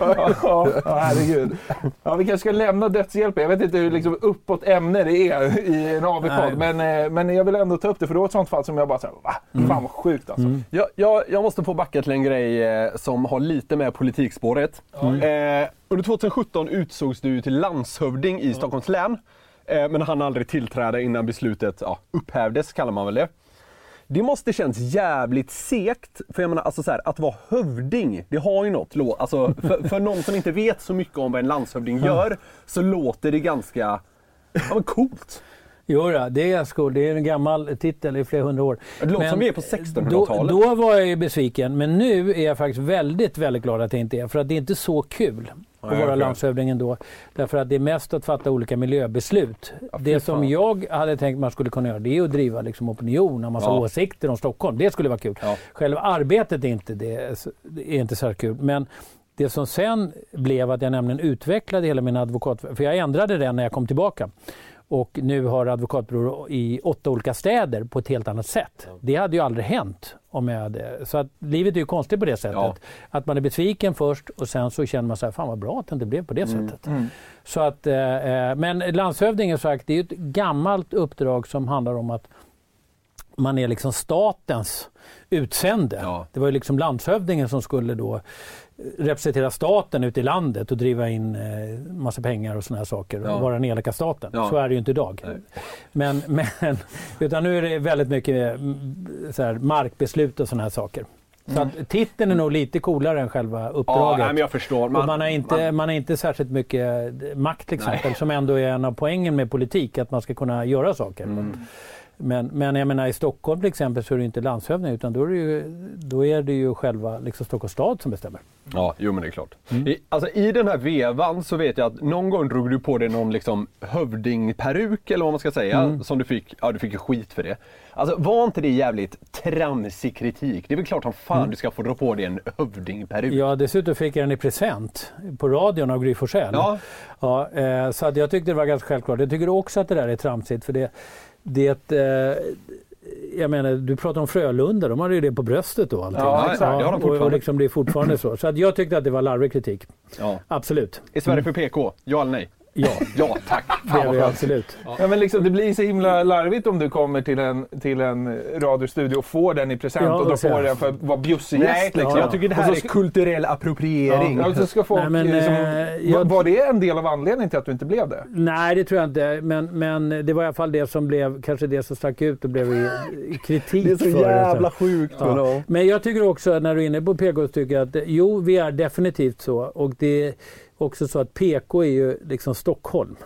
ja, ja, herregud. Ja, vi kanske ska lämna dödshjälpen. Jag vet inte hur liksom, uppåt ämne det är i en AV-podd. Men, eh, men jag vill ändå ta upp det, för det var ett sånt fall som jag bara såhär, va? Fan vad sjukt alltså. Jag, jag, jag måste få backa till en grej eh, som har lite med politikspåret. Eh, under 2017 utsågs du till landshövding i Stockholms län. Eh, men han aldrig tillträda innan beslutet ja, upphävdes, kallar man väl det. Det måste känns jävligt segt, för jag menar alltså så här, att vara hövding, det har ju något. Alltså, för, för någon som inte vet så mycket om vad en landshövding gör, så låter det ganska ja, men coolt. Jo, då, det är skol. Det är en gammal titel i flera hundra år. Det låter Men som vi är på Då, 1600-talet. då var jag ju besviken, men nu är jag faktiskt väldigt, väldigt glad att det inte är. För att det är inte så kul att vara förstår. landshövding ändå. Därför att det är mest att fatta olika miljöbeslut. det som fan. jag hade tänkt man skulle kunna göra, det är att driva liksom opinion, ha massa Ja. åsikter om Stockholm. Det skulle vara kul. Ja. Själva arbetet är inte, det, är inte här kul. Men det som sen blev att jag nämligen utvecklade hela min advokat... För jag ändrade den när jag kom tillbaka. Och nu har advokatbyrå i åtta olika städer på ett helt annat sätt. Det hade ju aldrig hänt om jag hade... Så att livet är ju konstigt på det sättet. Ja. Att man är besviken först och sen så känner man så här, fan vad bra att det inte blev på det sättet. Så att, eh, eh, men landshövdingen sagt, det är ju ett gammalt uppdrag som handlar om att man är liksom statens utsände. Ja. Det var ju liksom landshövdingen som skulle då representera staten ute i landet och driva in eh, massa pengar och såna här saker Ja. och vara den elaka staten. Ja. Så är det ju inte idag. Nej. Men, men, utan nu är det väldigt mycket mm, så här, markbeslut och såna här saker. Så att titeln är nog lite coolare än själva Ja, uppdraget. nej, men jag förstår. och man har, inte, man- man har inte särskilt mycket makt till exempel, som ändå är en av poängen med politik, att man ska kunna göra saker. Mm. Men, men jag menar i Stockholm till exempel så är det inte landshövding utan då är det ju, då är det ju själva liksom Stockholms stad som bestämmer. Ja, jo men det är klart. Mm. I, alltså, I den här vevan så vet jag att någon gång drog du på dig någon liksom hövdingperuk eller vad man ska säga. Mm. Som du fick, ja du fick ju skit för det. Alltså var inte det jävligt tramsig kritik? Det är väl klart som fan du ska få dra på dig en hövdingperuk. Ja, dessutom fick jag den i present på radion av Gry Forssell. Ja. Ja, eh, så jag tyckte det var ganska självklart. Jag tycker också att det där är tramsigt för det, det eh, jag menar, du pratar om Frölunda, de hade ju det på bröstet då. Allting. Ja, exakt. Det har de och, och liksom det är fortfarande så. Så att jag tyckte att det var larvig kritik. Ja. Absolut. Är Sverige för PK? Ja eller nej? Ja, Ja, tack. det är skönt. absolut. Ja, men liksom, det blir så himla larvigt om du kommer till en, till en radiostudio och får den i present Ja, och då får jag. den för att vara bjussig Nej, gäst. Liksom. jag tycker det här Och så är kulturell appropriering. Ja, och så ska folk, Nej, men, liksom, eh, var- jag- Var det en del av anledningen till att du inte blev det? Nej, det tror jag inte. Men, men det var i alla fall det som blev, kanske det som stack ut och blev i, i kritik Det är så för jävla sjukt. Ja. Ja. Men jag tycker också, när du är inne på PK, tycker jag att jo, vi är definitivt så. Och det också så att PK är ju liksom Stockholm.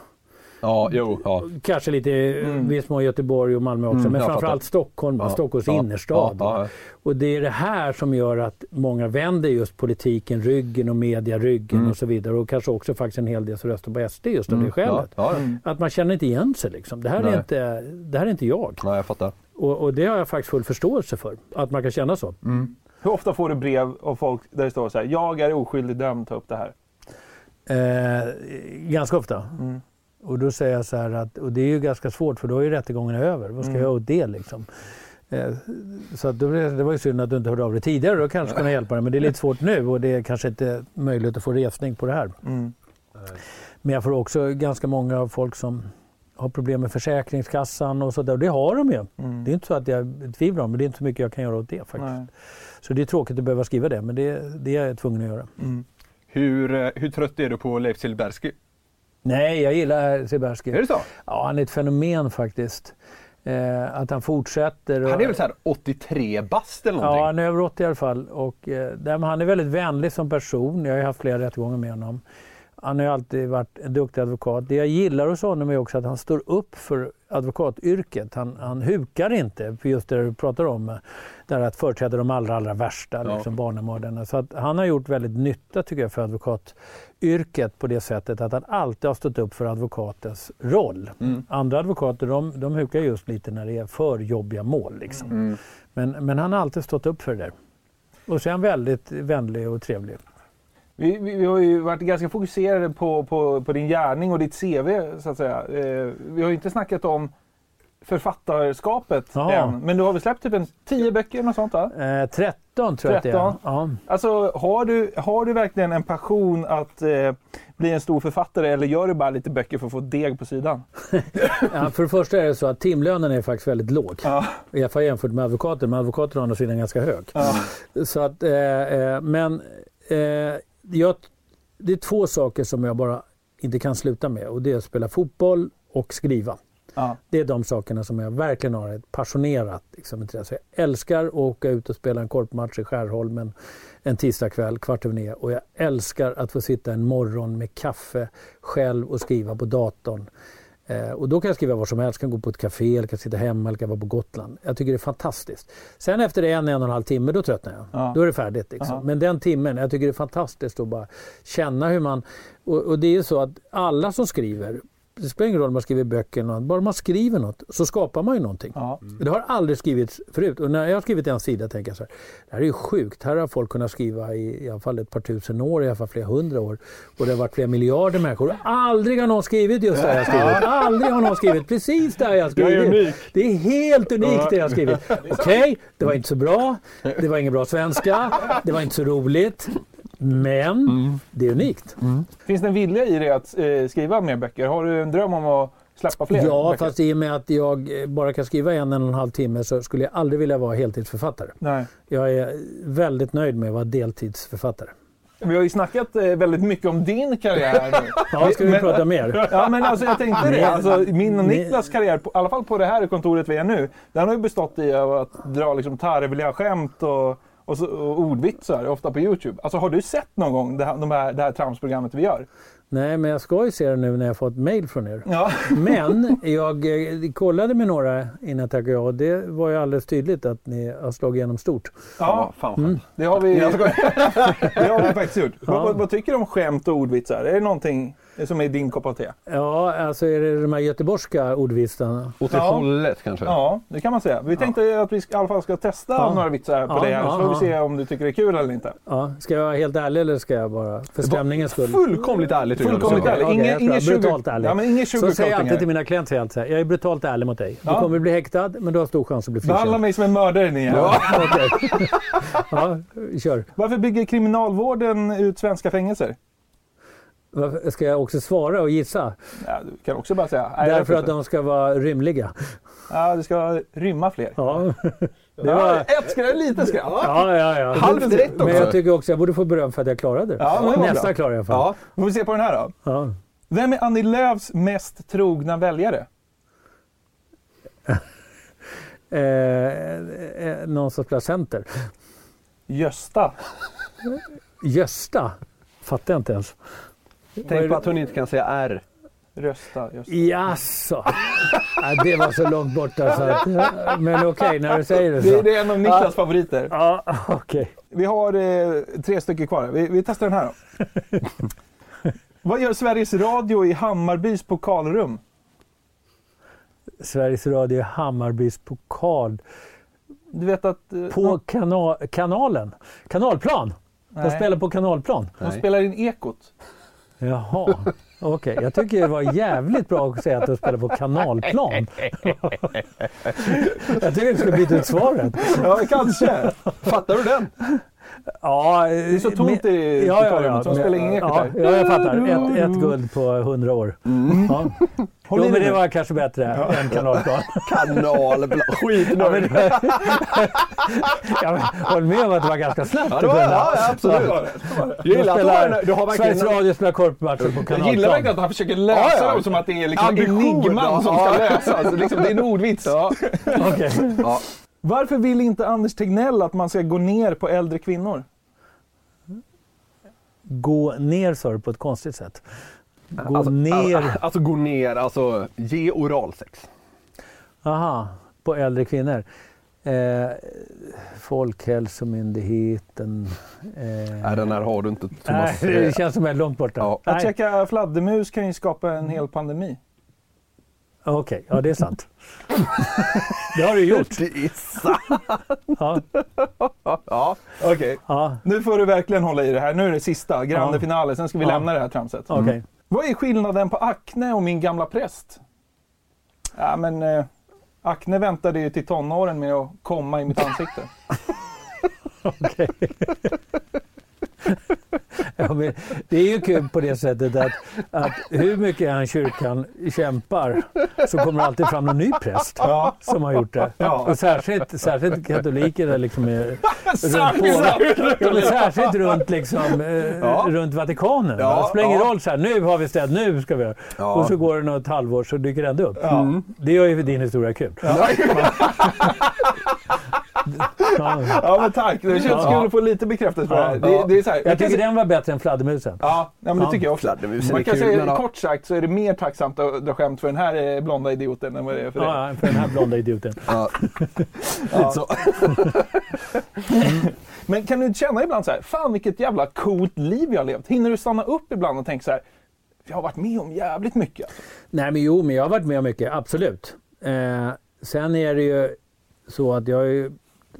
Ja, jo. Ja. Kanske lite mm. viss mån Göteborg och Malmö också, Mm, men framförallt. Stockholm? Ja, Stockholms ja, innerstad. ja. Och det är det här som gör att många vänder just politiken ryggen och media ryggen Mm. och så vidare. Och kanske också faktiskt en hel del som röstar på SD just av det Ja, skälet. Att man känner inte igen sig liksom. Det här, Nej. är inte, det här är inte jag. Nej, jag fattar. Och, och det har jag faktiskt full förståelse för. Att man kan känna så. Hur ofta får du brev av folk där det står så här, jag är oskyldig dömd, ta upp det här? Eh, ganska ofta. Mm. Och då säger jag så här att, och det är ju ganska svårt för då är ju rättegången över. Vad ska Mm. jag göra åt det liksom? Eh, så att då, det var ju synd att du inte hörde av dig tidigare. Då kanske kunna hjälpa dig. Men det är lite svårt nu och det är kanske inte möjligt att få resning på det här. Mm. Men jag får också ganska många av folk som har problem med Försäkringskassan och sådär. Det har de ju. Mm. Det är inte så att jag tvivlar, men det är inte så mycket jag kan göra åt det faktiskt. Nej. Så det är tråkigt att behöva skriva det, men det, det är jag tvungen att göra. Mm. Hur, eh, hur trött är du på Leif Silbersky? Nej, jag gillar Silbersky. Är det så? Ja, han är ett fenomen faktiskt. Eh, att han fortsätter. och- Han är väl så här 83 bast eller någonting? Ja, han är över 80 i alla fall. Och, eh, han är väldigt vänlig som person. Jag har haft flera rättegångar med honom. Han har ju alltid varit en duktig advokat. Det jag gillar hos honom är också att han står upp för advokatyrket. Han, han hukar inte för just det du pratar om. Där att företräda de allra, allra värsta, Ja. liksom barnamördarna. Så att han har gjort väldigt nytta tycker jag för advokatyrket på det sättet att han alltid har stått upp för advokatens roll. Mm. Andra advokater de, de hukar just lite när det är för jobbiga mål. Liksom. Mm. Men, men han har alltid stått upp för det där. Och så är han väldigt vänlig och trevlig. Vi, vi, vi har ju varit ganska fokuserade på, på, på din gärning och ditt CV så att säga. Eh, vi har ju inte snackat om författarskapet Jaha. än. Men du har väl släppt typ en 10 böcker eller något sånt va? Eh, 13 tror jag att det är. 13. Ja. Alltså har du, har du verkligen en passion att eh, bli en stor författare eller gör du bara lite böcker för att få deg på sidan? Ja, för det första är det så att timlönen är faktiskt väldigt låg. Ja. I alla fall jämfört med advokater. Men advokater har å andra sidan ganska hög. Ja. Så att, eh, eh, men eh, jag, det är två saker som jag bara inte kan sluta med. Och det är att spela fotboll och skriva. Ja. Det är de sakerna som jag verkligen har ett passionerat liksom, intresse. Jag älskar att åka ut och spela en korpmatch i Skärholmen en tisdagkväll kvart över nio. Och jag älskar att få sitta en morgon med kaffe själv och skriva på datorn. Eh, och då kan jag skriva var som helst. Jag kan gå på ett café, eller kan sitta hemma eller kan vara på Gotland. Jag tycker det är fantastiskt. Sen efter en, en och en halv timme, då tröttnar jag. Ja. Då är det färdigt. Liksom. Ja. Men den timmen, jag tycker det är fantastiskt att bara känna hur man... Och, och det är ju så att alla som skriver, det spelar ingen roll om man skriver böcker eller något, bara man skriver något så skapar man ju någonting. Ja. Det har aldrig skrivits förut. Och när jag har skrivit en sida tänker jag så här, det här är ju sjukt. Här har folk kunnat skriva i, i alla fall ett par tusen år, i alla fall flera hundra år. Och det har varit flera miljarder människor. Och aldrig har någon skrivit just det jag har skrivit. Aldrig har någon skrivit precis det jag har Jag är skrivit. unik. Det är helt unikt det jag skrivit. Okej, det var inte så bra. Det var ingen bra svenska. Det var inte så roligt. Men det är unikt. Finns det en vilja i dig att eh, skriva mer böcker? Har du en dröm om att släppa fler Ja, böcker? fast i och med att jag bara kan skriva en, en och en halv timme så skulle jag aldrig vilja vara heltidsförfattare. Nej. Jag är väldigt nöjd med att vara deltidsförfattare. Vi har ju snackat eh, väldigt mycket om din karriär nu. Ja, ska vi Men- prata mer? Ja, men alltså jag tänkte det. Alltså, min och. Niklas karriär, på, i alla fall på det här kontoret vi är nu, den har ju bestått i att dra liksom tarvliga skämt och, och, så, och ordvitsar, ofta på Youtube. Alltså har du sett någon gång det här, de här, det här tramsprogrammet vi gör? Nej, men jag ska ju se det nu när jag fått mail från er. Ja. Men jag eh, kollade med några innan jag tackade ja och det var ju alldeles tydligt att ni har slagit igenom stort. Ja, Fan, Mm. det har vi, det har vi faktiskt gjort. Ja. Vad, vad, vad tycker du om skämt och ordvitsar? Är det någonting som är din kopp av te? Ja, alltså är det de här göteborgska ordvitsarna? Åt det Ja. hållet kanske? Ja, det kan man säga. Vi tänkte att vi i alla fall ska testa Ja. några vitsar på Ja, dig här, så ja, får vi ja. se om du tycker det är kul eller inte. Ja, ska jag vara helt ärlig eller ska jag bara för stämningens skull? Fullkomligt ärligt. tycker jag du Fullkomligt sa. ärlig. Ska ingen, vara brutalt sugar, ärlig. ja, men ingen Så säger jag alltid till mina klienter. jag alltid Jag är brutalt ärlig mot dig. Ja. Du kommer bli häktad, men du har stor chans att bli Behandla frikänd. mig som en mördare ni är. Ja, ja, kör. Varför bygger kriminalvården ut svenska fängelser? Ska jag också svara och gissa? Ja, du kan också bara säga... Nej, Därför att de ska vara rymliga. Ja, det ska rymma fler. Ja, det Ja, var... ett skratt, lite skratt. Ja, ja, ja. Halvt rätt Men jag också. tycker också jag borde få beröm för att jag klarade det. Ja, det Nästa bra. klarar jag i alla fall. Ja. Får vi se på den här då. Ja. Vem är Annie Lööfs mest trogna väljare? Eh, eh, någon som spelar center. Gösta. Gösta. Fattar jag inte ens. Tänk på att hon inte kan säga R. Rösta. Gösta. Jaså? ja, det var så långt borta så att... Men okej, när du säger det Det, så. det är en av Niklas favoriter. Ja, okej. Vi har eh, tre stycken kvar. Vi, vi testar den här då. Vad gör Sveriges Radio i Hammarbys pokalrum? Sveriges Radio Hammarbys pokal. Du vet att... eh, På kana kanalen? Kanalplan? De Nej. spelar på kanalplan? de spelar in Ekot. Jaha. Okej, jag tycker det var jävligt bra att säga att de spelar på kanalplan. jag tycker vi skulle byta ut svaret. Ja, kanske. Fattar du den? Ja, Det är så tomt i ja, ja, ja, så de spelar in Ekot ja, ja, jag fattar. Ett, ett guld på hundra år. Ja. Håll Jo, men det nu. var kanske bättre än kanalplan. Kanalblad. Skitnöjd. Ja, men, ja, men, håll med om att det var ganska snabbt. Ja, det var, ja, ja, absolut. Jag gillar att du har, verkligen Sveriges Radio spelar korpmatcher på Jag kanalplan. gillar verkligen att han försöker lösa Ja, ja. dem som att det är liksom enigman som ja. ska lösas. Liksom, det är en ordvits. Okej. Ja. Varför vill inte Anders Tegnell att man ska gå ner på äldre kvinnor? Gå ner sa du på ett konstigt sätt. Gå Alltså, ner. Alltså, alltså gå ner, alltså ge oralsex. Aha, på äldre kvinnor. Eh, Folkhälsomyndigheten. Eh, Nej, den här har du inte nej, Thomas. det känns som väldigt långt borta. Ja. Att Nej, checka fladdermus kan ju skapa en hel pandemi. Okej, ja det är sant. det har du gjort. Det är sant. Ja, Ja. Okej, ja, nu får du verkligen hålla i det här. Nu är det sista, grande Ja. finale. Sen ska vi Ja. lämna det här tramset. okej. Vad är skillnaden på Acne och min gamla präst? Ja, men eh, Acne väntade ju till tonåren med att komma i mitt ansikte. Okej. Ja, men det är ju kul på det sättet att, att hur mycket han kyrkan kämpar så kommer det alltid fram någon ny präst Ja. som har gjort det. Ja. Och särskilt, särskilt katolikerna liksom är runt, på, ja, särskilt runt, liksom, eh, runt Vatikanen. Ja, det spelar ingen roll så här, nu har vi städat, nu ska vi göra. Och så går det något halvår så dyker det ändå upp. Ja. Det gör ju din historia kul. Ja. Men tack, det känns Ja. kul att få lite bekräftelse på det här. Ja. Det, det är så här, Jag tycker den var bättre än fladdermusen. Ja, ja, men det Ja. tycker jag också. Fladdermusen Man kan kul, säga kort sagt så är det mer tacksamt att dra skämt för den här eh, blonda idioten än vad det är för dig. Ja, för den här blonda idioten. Ja. Ja. Så. Men kan du känna ibland så här, fan vilket jävla coolt liv jag har levt. Hinner du stanna upp ibland och tänka så här, jag har varit med om jävligt mycket. Alltså. Nej men jo, men jag har varit med om mycket, absolut. Eh, sen är det ju så att jag har ju,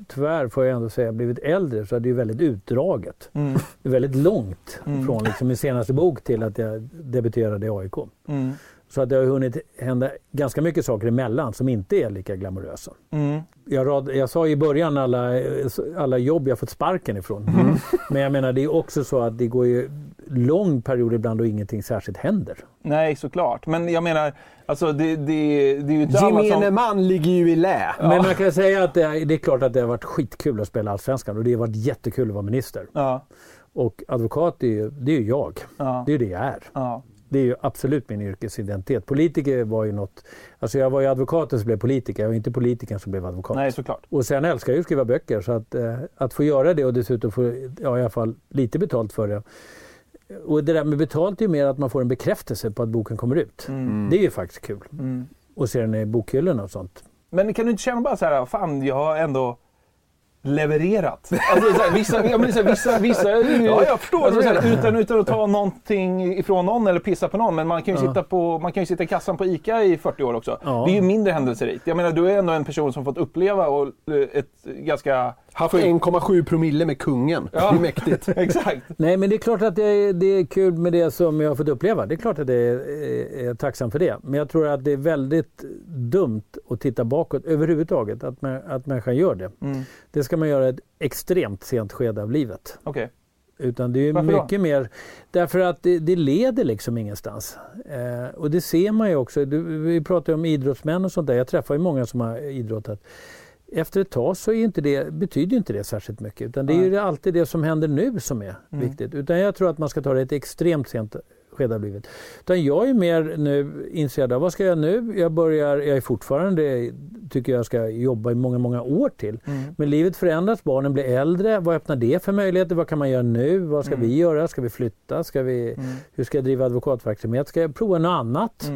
tyvärr får jag ändå säga, blivit äldre så det är ju väldigt utdraget. Mm. Det är väldigt långt Mm. från liksom min senaste bok till att jag debuterade i AIK. Mm. Så att det har hunnit hända ganska mycket saker emellan som inte är lika glamorösa. Mm. Jag, rad, jag sa i början alla, alla jobb jag fått sparken ifrån. Mm. Men jag menar det är också så att det går ju lång period ibland och ingenting särskilt händer. Nej, såklart. Men jag menar, alltså det, det, det är ju inte alla Gemene som... man ligger ju i lä. Men man kan säga att det är, det är klart att det har varit skitkul att spela Allsvenskan och det har varit jättekul att vara minister. Ja, Och advokat, det är ju, det är ju jag. ja, Det är ju det jag är. ja. Det är ju absolut min yrkesidentitet. Politiker var ju något... Alltså jag var ju advokaten som blev politiker, jag var inte politikern som blev advokat. Nej, såklart. Och sen älskar jag ju att skriva böcker så att, eh, att få göra det och dessutom få ja, i alla fall lite betalt för det. Och det där med betalt är ju mer att man får en bekräftelse på att boken kommer ut. Mm. Det är ju faktiskt kul. Mm. Och se den i bokhyllorna och sånt. Men kan du inte känna bara så här, fan jag har ändå levererat. Alltså, vissa, jag menar, så här, vissa, vissa Ja, jag förstår alltså, utan, utan att ta någonting ifrån någon eller pissa på någon. Men man kan ju, Ja. sitta, på, man kan ju sitta i kassan på ICA i 40 år också. Ja. Det är ju mindre händelserikt. Jag menar, du är ändå en person som fått uppleva och, eh, ett ganska... Haft sjukt- 1,7 promille med kungen. Ja. Det är mäktigt. Exakt. Nej men det är klart att det är, det är kul med det som jag har fått uppleva. Det är klart att jag är, är, är tacksam för det. Men jag tror att det är väldigt dumt att titta bakåt överhuvudtaget. Att, man, att människan gör det. Mm. Det ska man göra i ett extremt sent skede av livet. Okej. Utan det är ju Varför då? mycket mer därför att det, det leder liksom ingenstans. Eh, och det ser man ju också. Du, vi pratar ju om idrottsmän och sånt där. Jag träffar ju många som har idrottat. Efter ett tag så inte det, betyder inte det särskilt mycket. Utan det är ju alltid det som händer nu som är Mm. viktigt. Utan jag tror att man ska ta det i ett extremt sent skede av livet. Utan jag är mer nu intresserad av vad ska jag nu? Jag börjar, jag är fortfarande, tycker jag ska jobba i många, många år till. Mm. Men livet förändras, barnen blir äldre. Vad öppnar det för möjligheter? Vad kan man göra nu? Vad ska Mm. vi göra? Ska vi flytta? Ska vi, Mm. Hur ska jag driva advokatverksamhet? Ska jag prova något annat?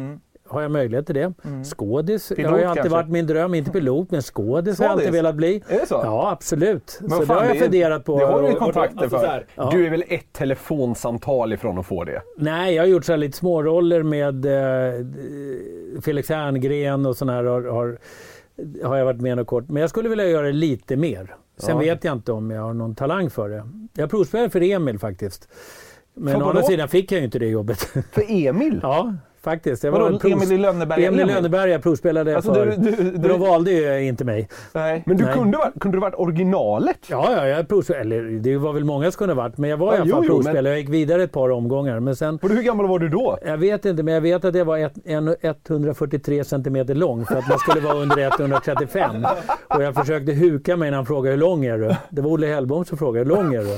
Har jag möjlighet till det? Mm. Skådis Pilot har ju alltid kanske? varit min dröm. Inte pilot, men skådis har jag alltid velat bli. Är det så? Ja, absolut. Men så vad det fan, har jag funderat på. det har du ju kontakter Alltså, för. så här, Ja. Du är väl ett telefonsamtal ifrån att få det? Nej, jag har gjort så här lite småroller med eh, Felix Herngren och sån här har, har, har jag varit med något kort. Men jag skulle vilja göra det lite mer. Sen Ja. vet jag inte om jag har någon talang för det. Jag provspelade för Emil faktiskt. Men å andra sidan fick jag ju inte det jobbet. För Emil? ja, faktiskt. Jag Vadå, en provs- Emil i Lönneberga? Emil i Lönneberga provspelade jag Alltså, för. du, du, du, de valde ju inte mig. nej. Men du Nej. kunde, kunde du varit originalet? Ja, ja, jag provspelade. Eller det var väl många som kunde ha varit. Men jag var i Ja, alla fall jo, provspelare. men- Jag gick vidare ett par omgångar. Men sen Och hur gammal var du då? Jag vet inte, men jag vet att jag var ett, en, 143 centimeter lång för att man skulle vara under 135. Och jag försökte huka mig när han frågade hur lång är du? Det var Olle Hellbom som frågade hur lång är du?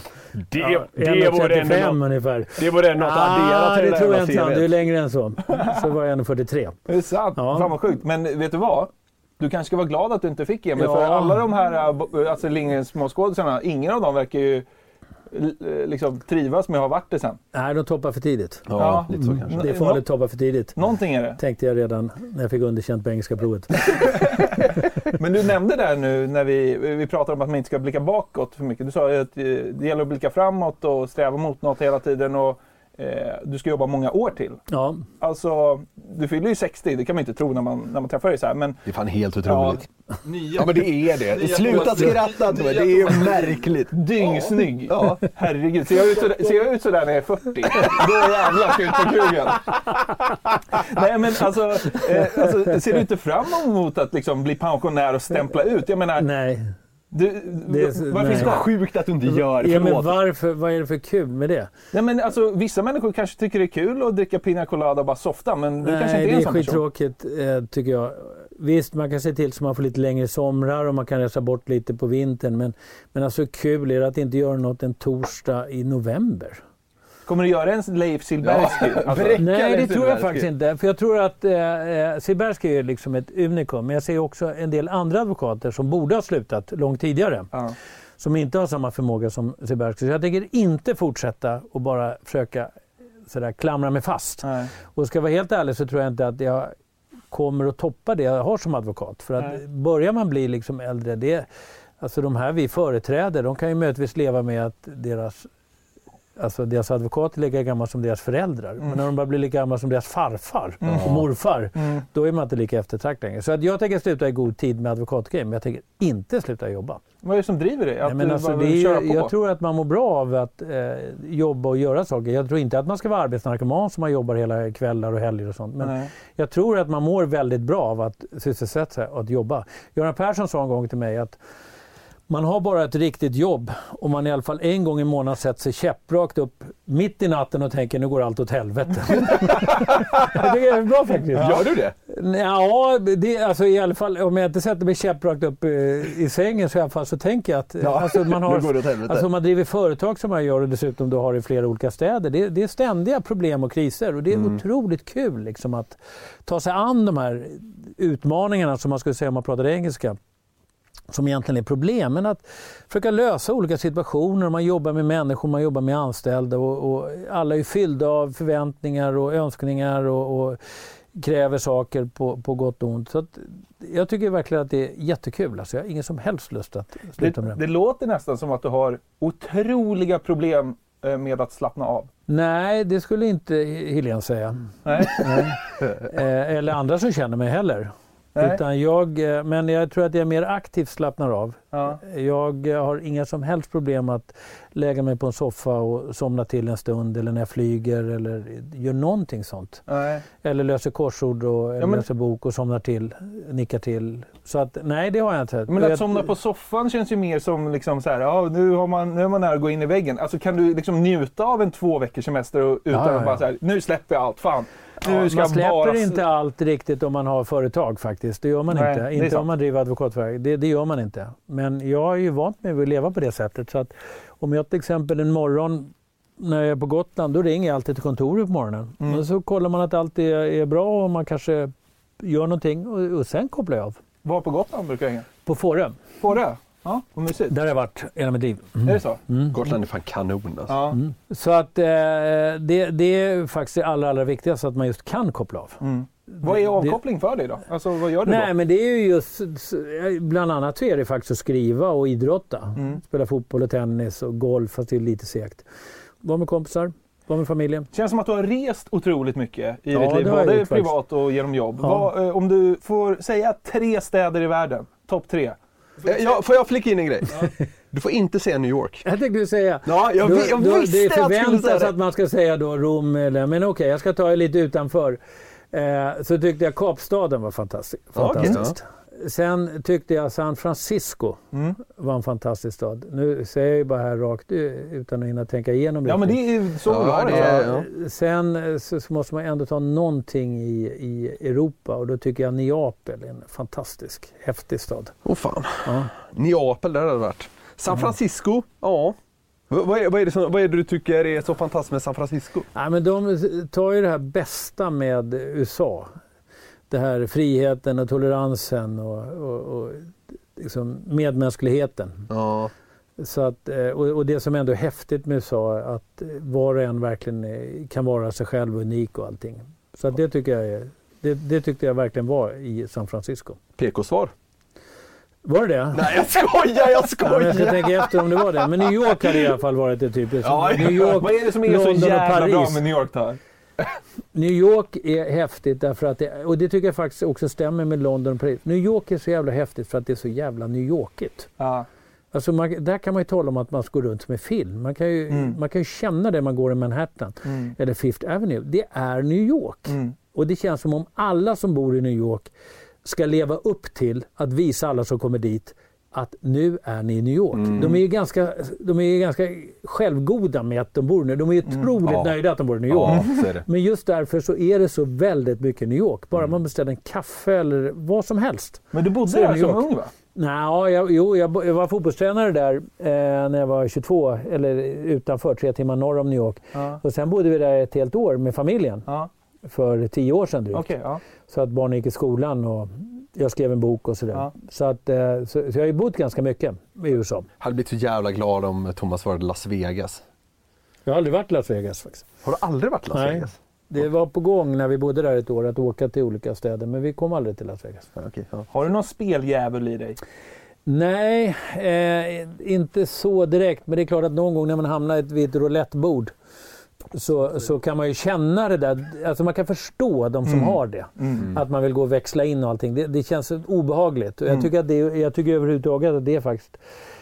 Det, Ja, det, vore 1,35 ändå något, ungefär. det vore ändå något att addera Ah, till det där tror jag inte. Du är längre än så. Så var jag 1,43. Det är sant. Ja. Fan vad sjukt. Men vet du vad? Du kanske ska vara glad att du inte fick Emil. Ja. För alla de här äh, bo- alltså, Lindgrens småskådisarna, ingen av dem verkar ju l- liksom, trivas med att ha varit det sen. Nej, de toppar för tidigt. Ja, Ja. lite så kanske. Det är farligt att toppa för tidigt. Någonting är det. Tänkte jag redan när jag fick underkänt på engelska provet. Men du nämnde där nu när vi, vi pratade om att man inte ska blicka bakåt för mycket. Du sa att eh, det gäller att blicka framåt och sträva mot något hela tiden. Och, eh, du ska jobba många år till. Ja, Alltså, du fyller ju 60, det kan man inte tro när man, när man träffar dig så här. Men Det är fan helt ja, otroligt. Nya, Ja men det är det. Nya Sluta skratta Tobbe, det är ju märkligt. dyngsnygg. Ja. Herregud, ser jag, ut sådär, ser jag ut sådär när jag är 40? Då jävlar ska jag ut på krogen. Nej men alltså, eh, alltså, ser du inte fram emot att liksom bli pensionär och stämpla ut? Jag menar, nej. Du, Det är så- varför nej. ska Så sjukt att du inte gör, Ja, men varför, vad är det för kul med det? Nej men alltså vissa människor kanske tycker det är kul att dricka pina colada och bara softa, men du kanske Nej, inte är en det är sån person. skittråkigt eh, tycker jag. Visst, man kan se till så man får lite längre somrar och man kan resa bort lite på vintern. Men, men alltså kul är det att inte göra något en torsdag i november. Kommer du göra en Leif Silbersky? alltså, Bräcka Nej, det tror jag faktiskt inte. För jag tror att eh, eh, Silbersky är liksom ett unikum. Men jag ser också en del andra advokater som borde ha slutat långt tidigare. ja. Som inte har samma förmåga som Silbersky. Så jag tänker inte fortsätta och bara försöka sådär, klamra mig fast. Nej. Och ska jag vara helt ärlig så tror jag inte att jag kommer att toppa det jag har som advokat. För att Nej. börjar man bli liksom äldre, det, alltså de här vi företräder, de kan ju möjligtvis leva med att deras Alltså deras advokat är lika gammal som deras föräldrar. Men när de börjar bli lika gamla som deras farfar och morfar, Mm. då är man inte lika eftertraktad längre. Så att jag tänker sluta i god tid med advokatgrejen, men jag tänker inte sluta jobba. Vad är det som driver dig? Att Nej, men alltså, det är, jag tror att man mår bra av att eh, jobba och göra saker. Jag tror inte att man ska vara arbetsnarkoman som man jobbar hela kvällar och helger och sånt. Men Nej. jag tror att man mår väldigt bra av att sysselsätta sig och att jobba. Göran Persson sa en gång till mig att man har bara ett riktigt jobb om man i alla fall en gång i månaden sätter sig käpprakt upp mitt i natten och tänker nu går allt åt helvete. jag det är bra faktiskt. Gör du det? Ja, det, alltså i alla fall om jag inte sätter mig käpprakt upp eh, i sängen så i alla fall så tänker jag att Ja, alltså, man har, går det alltså, om man driver företag som man gör och dessutom då har i flera olika städer. Det, det är ständiga problem och kriser och det är Mm. otroligt kul liksom, att ta sig an de här utmaningarna som man skulle säga om man pratar engelska som egentligen är problem, men att försöka lösa olika situationer. Man jobbar med människor, man jobbar med anställda och, och alla är fyllda av förväntningar och önskningar och, och kräver saker på, på gott och ont. Så jag tycker verkligen att det är jättekul. Alltså jag har ingen som helst lust att sluta med Det, det. det låter nästan som att du har otroliga problem eh, med att slappna av. Nej, det skulle inte Helene säga. Nej. Eh, eller andra som känner mig heller. Nej. Utan jag, eh, men jag tror att jag mer aktivt slappnar av. Ja. Jag eh, har inga som helst problem att lägga mig på en soffa och somna till en stund eller när jag flyger eller gör någonting sånt. Nej. Eller löser korsord och Ja, men- läser bok och somnar till, nickar till. Så att nej, det har jag inte. Men Jag- att somna på soffan känns ju mer som liksom så här, ja, nu, har man, nu är man nära att gå in i väggen. Alltså kan du liksom njuta av en två veckors semester och, utan Ja, att bara så här, nu släpper jag allt, fan. Ja, ska man släpper bara... inte allt riktigt om man har företag faktiskt. Det gör man Nej, inte. Inte sant. om man driver advokatföretag. Det, det gör man inte. Men jag är ju vant vid att leva på det sättet. Så att om jag till exempel en morgon när jag är på Gotland, då ringer jag alltid till kontoret på morgonen. Mm. Och så kollar man att allt är, är bra och man kanske gör någonting och, och sen kopplar jag av. Var på Gotland brukar jag hänga. På Fårö. Det? Ja, mysigt. Där har jag varit hela mitt liv. Är det så? Gotland är fan kanon alltså. Ja. Så att eh, det, det är faktiskt det allra, allra viktigaste, att man just kan koppla av. Mm. Vad är avkoppling för dig då? Alltså vad gör du Nej, då? men det är ju just, bland annat så är det faktiskt att skriva och idrotta. Mm. Spela fotboll och tennis och golf, fast det är lite segt. Vara med kompisar, vara med familjen. Känns som att du har rest otroligt mycket i Ja, ditt liv, det både gjort privat och genom jobb. Ja. Vad, eh, om du får säga tre städer i världen, topp tre. Eh, Ja, får jag flika in en grej? Du får inte säga New York. Jag tänkte säga, Ja, jag, vi- jag då, visste det att förväntas det. att man ska säga då Rom, eller, men okej, jag ska ta det lite utanför. Eh, så tyckte jag Kapstaden var fantastisk, Ja, okej. Sen tyckte jag San Francisco Mm. var en fantastisk stad. Nu säger jag ju bara här rakt utan att hinna tänka igenom Ja, men det är ju så Ja, det. det så. ja. Sen så, så måste man ändå ta någonting i, i Europa och då tycker jag Neapel är en fantastisk, häftig stad. Åh fan. Ja. Neapel, där hade det varit. San Francisco, ja. V- Vad är, vad, är det som, vad är det du tycker är så fantastiskt med San Francisco? Nej, men de tar ju det här bästa med USA. Det här friheten och toleransen och, och, och liksom medmänskligheten. Ja. Så att, eh, och, och det som ändå är häftigt med USA att eh, var och en verkligen eh, kan vara sig själv unik och allting. Så att det tycker jag är, det, det tyckte jag verkligen var i San Francisco. PK-svar. Var det det? Nej jag skojar, jag Ja, skojar! jag ska tänka efter om det var det. Men New York hade i alla fall varit det typiskt. Ja, New York, Vad är det som är så London och jävla bra med New York då? New York är häftigt därför att det, och det tycker jag faktiskt också stämmer med London och Paris. New York är så jävla häftigt för att det är så jävla New Yorkigt. Ja. Alltså man, där kan man ju tala om att man ska gå runt som en film. Man kan ju, Mm. man kan ju känna det när man går i Manhattan Mm. eller Fifth Avenue. Det är New York. Mm. Och det känns som om alla som bor i New York ska leva upp till att visa alla som kommer dit att nu är ni i New York. Mm. De är ju ganska, de är ganska självgoda med att de bor nu. De är ju otroligt Mm. Ja. nöjda att de bor i New York. Ja. Men just därför så är det så väldigt mycket New York. Bara Mm. man beställer en kaffe eller vad som helst. Men du bodde där som ung va? Nej, jag, jo, jag, jag var fotbollstränare där eh, när jag var 22, eller utanför, tre timmar norr om New York. Ja. Och sen bodde vi där ett helt år med familjen, Ja. för tio år sedan drygt. Ja. Så att barnen gick i skolan och jag skrev en bok och sådär. Ja. Så, att, eh, så, så jag har ju bott ganska mycket i USA. hade blivit så jävla glad om Thomas var i Las Vegas. Jag har aldrig varit i Las Vegas faktiskt. Har du aldrig varit i Las Nej. Vegas? Det var på gång när vi bodde där ett år att åka till olika städer, men vi kom aldrig till Las Vegas. Ja, okej, ja. Har du någon speldjävul i dig? Nej, eh, inte så direkt. Men det är klart att någon gång när man hamnar vid ett roulettebord så, så kan man ju känna det där. Alltså man kan förstå de som har det. Att man vill gå och växla in och allting. Det, det känns obehagligt. Och jag, tycker att det, jag tycker överhuvudtaget att det är faktiskt,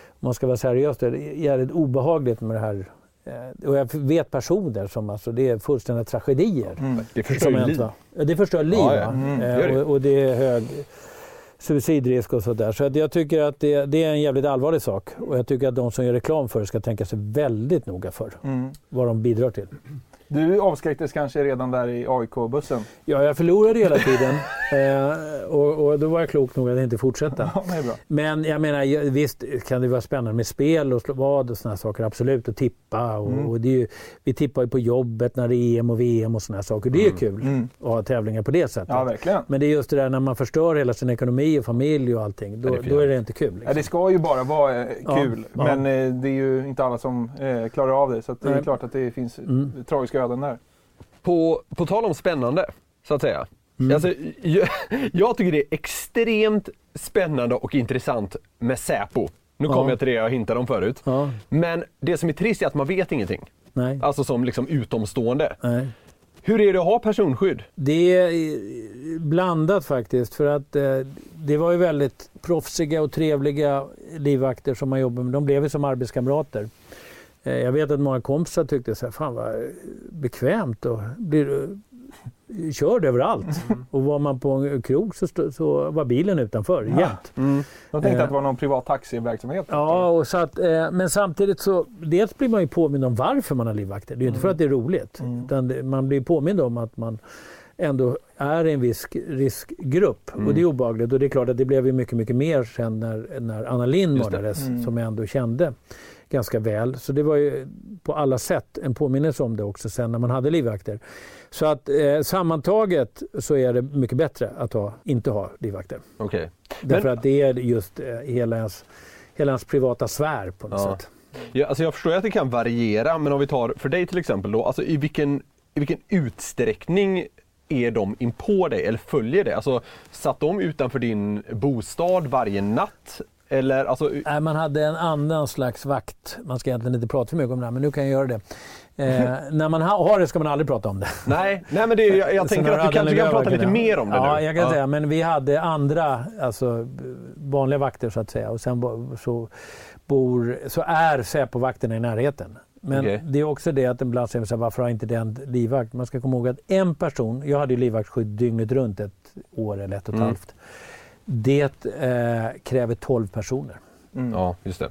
om man ska vara seriös, det är jävligt obehagligt med det här. Eh, Och jag vet personer som alltså, det är fullständiga tragedier. Det förstör som liv. Ja, det förstör liv. Ja, ja. Mm, Eh, det gör det. och, och det är hög suicidrisk och sådär. Så att jag tycker att det, det är en jävligt allvarlig sak. Och jag tycker att de som gör reklam för det ska tänka sig väldigt noga för Mm. vad de bidrar till. Du avskräcktes kanske redan där i AIK-bussen? Ja, jag förlorade hela tiden. eh, och, och då var jag klok nog att inte fortsätta. Ja, bra. Men jag menar, visst kan det vara spännande med spel och slå vad och sådana saker. Absolut. Och tippa. Och, Mm. och det ju, vi tippar ju på jobbet när det är EM och VM och sådana saker. Det är ju kul Mm. att ha tävlingar på det sättet. Ja, verkligen. Men det är just det där när man förstör hela sin ekonomi och familj och allting. Då, Ja, är då är det inte kul. Ja, Liksom. det ska ju bara vara eh, Ja, kul, ja. men eh, det är ju inte alla som eh, klarar av det. Så det är klart att det finns Öden där. På, på tal om spännande, så att säga. Mm. Alltså, jag, jag tycker det är extremt spännande och intressant med Säpo. Nu Ja. kommer jag till det jag hintade om förut. Ja, Men det som är trist är att man vet ingenting. nej, Alltså som liksom utomstående. nej. Hur är det att ha personskydd? Det är eh, blandat faktiskt. För att eh, det var ju väldigt proffsiga och trevliga livvakter som man jobbade med. De blev ju som arbetskamrater. Eh, jag vet att många kompisar tyckte så här, fan vad bekvämt och blir körd överallt. Och var man på en krog så, stod- så var bilen utanför jämt. Jag tänkte Eh. att det var någon privat taxiverksamhet. Ja, och så att, eh, men samtidigt så dels blir man ju påmind om varför man har livvakter. Det är ju inte för att det är roligt. Utan det, man blir påmind om att man ändå är en viss riskgrupp. Och det är obehagligt. Och det är klart att det blev ju mycket, mycket mer sen när, när Anna det. mördades. Som jag ändå kände ganska väl. Så det var ju på alla sätt en påminnelse om det också sen när man hade livvakter. Så att eh, sammantaget så är det mycket bättre att ha, inte ha livvakter. Okej. Därför att det är just eh, hela ens, hela ens privata sfär på något Ja. sätt. Ja, alltså jag förstår att det kan variera, men om vi tar för dig till exempel då, alltså i vilken, i vilken utsträckning är de in på dig eller följer dig? Alltså satt de utanför din bostad varje natt? Eller alltså, Nej, man hade en annan slags vakt. Man ska egentligen inte prata för mycket om det här, men nu kan jag göra det. Eh, när man ha, har det ska man aldrig prata om det. nej, nej men det, jag, jag tänker att du kanske kan prata lite mer om det ja, nu. jag kan säga, men vi hade andra, alltså vanliga vakter så att säga. Och sen så, bor, så är Säpo-vakterna i närheten. Men Okej. det är också det att ibland säger man varför har inte den livvakt? Man ska komma ihåg att en person, jag hade ju livvaktsskydd dygnet runt ett år eller ett och ett Mm. halvt. Det eh, kräver 12 personer. Ja, just det.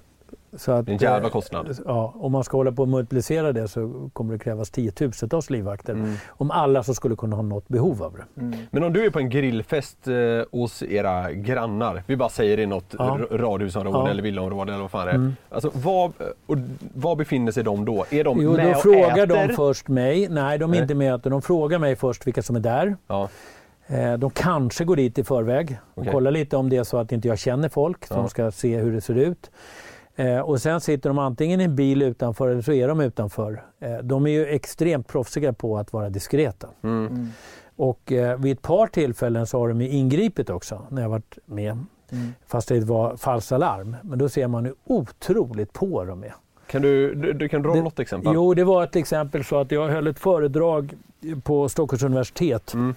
Så att, Det är en jävla eh, kostnad. Ja, om man ska hålla på och multiplicera det så kommer det krävas tiotusentals livvakter. Mm. Om alla så skulle kunna ha något behov av det. Men om du är på en grillfest eh, hos era grannar, vi bara säger i något Ja. radhusområde Ja. eller villaområde eller vad fan det är. Mm. Alltså, var, och, var befinner sig de då? Är de Jo, med då och frågar äter? de först mig. Nej, de är Nej. inte med. De frågar mig först vilka som är där. Ja. Eh, De kanske går dit i förväg och Okej. kollar lite om det är så att inte jag känner folk. Så Ja. de ska se hur det ser ut. Eh, Och sen sitter de antingen i en bil utanför eller så är de utanför. Eh, De är ju extremt proffsiga på att vara diskreta. Mm. Och eh, vid ett par tillfällen så har de ju ingripit också när jag varit med. Fast det var falskt alarm. Men då ser man hur otroligt på de är. Kan du, du, du kan dra Det- något exempel? Jo, det var ett exempel så att jag höll ett föredrag på Stockholms universitet. Mm.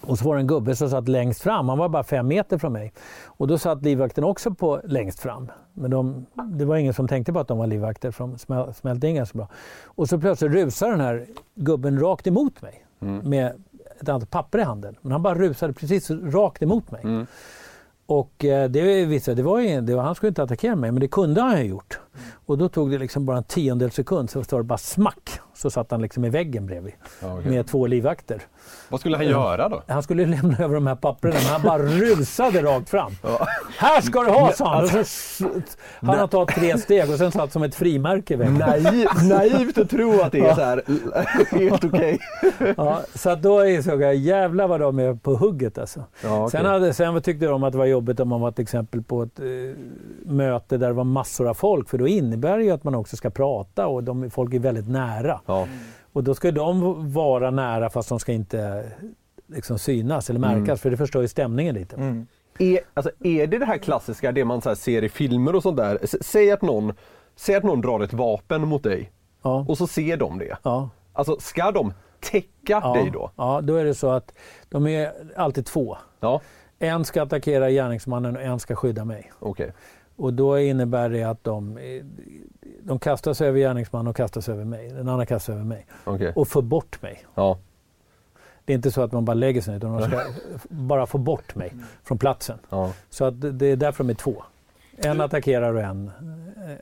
Och så var det en gubbe som satt längst fram. Han var bara fem meter från mig. Och då satt livvakten också på längst fram. Men de, det var ingen som tänkte på att de var livvakter för de smäl, smälte in ganska bra. Och så plötsligt rusar den här gubben rakt emot mig. Mm. Med ett antal papper i handen. Men han bara rusade precis rakt emot mig. Mm. Och eh, det, visste, det var det var, han skulle inte attackera mig, men det kunde han ju gjort. Och då tog det liksom bara en tiondel sekund så står det bara smack. Så satt han liksom i väggen bredvid Ja, okej. med två livvakter. Vad skulle han göra då? Han skulle lämna över de här papperna men han bara rusade rakt fram. Här ska du ha, sa han. Och så han har tagit tre steg och sen satt som ett frimärke i väggen. Naiv, naivt att tro att det är så här helt okej. Ja, så då insåg jag, jävlar vad de är på hugget alltså. Ja, okej. Sen, hade, sen tyckte de att det var jobbigt om man var till exempel på ett eh, möte där det var massor av folk. För då innebär det ju att man också ska prata och de, folk är väldigt nära. Ja. Och då ska de vara nära fast de ska inte liksom synas eller märkas. Mm. För det förstör ju stämningen lite. Är, alltså, är det det här klassiska, det man ser i filmer och sånt där? S- Säg att någon, säg att någon drar ett vapen mot dig Ja. och så ser de det. Ja. Alltså, ska de täcka Ja, dig då? ja, då är det så att de är alltid två. Ja, En ska attackera gärningsmannen och en ska skydda mig. okej. Och då innebär det att de, de kastar sig över gärningsmannen och kastar sig över mig. Den andra kastar sig över mig. okej. Och får bort mig. Ja. Det är inte så att man bara lägger sig ner utan de ska bara få bort mig från platsen. Ja. Så att det- är därför de är två. En attackerar och en,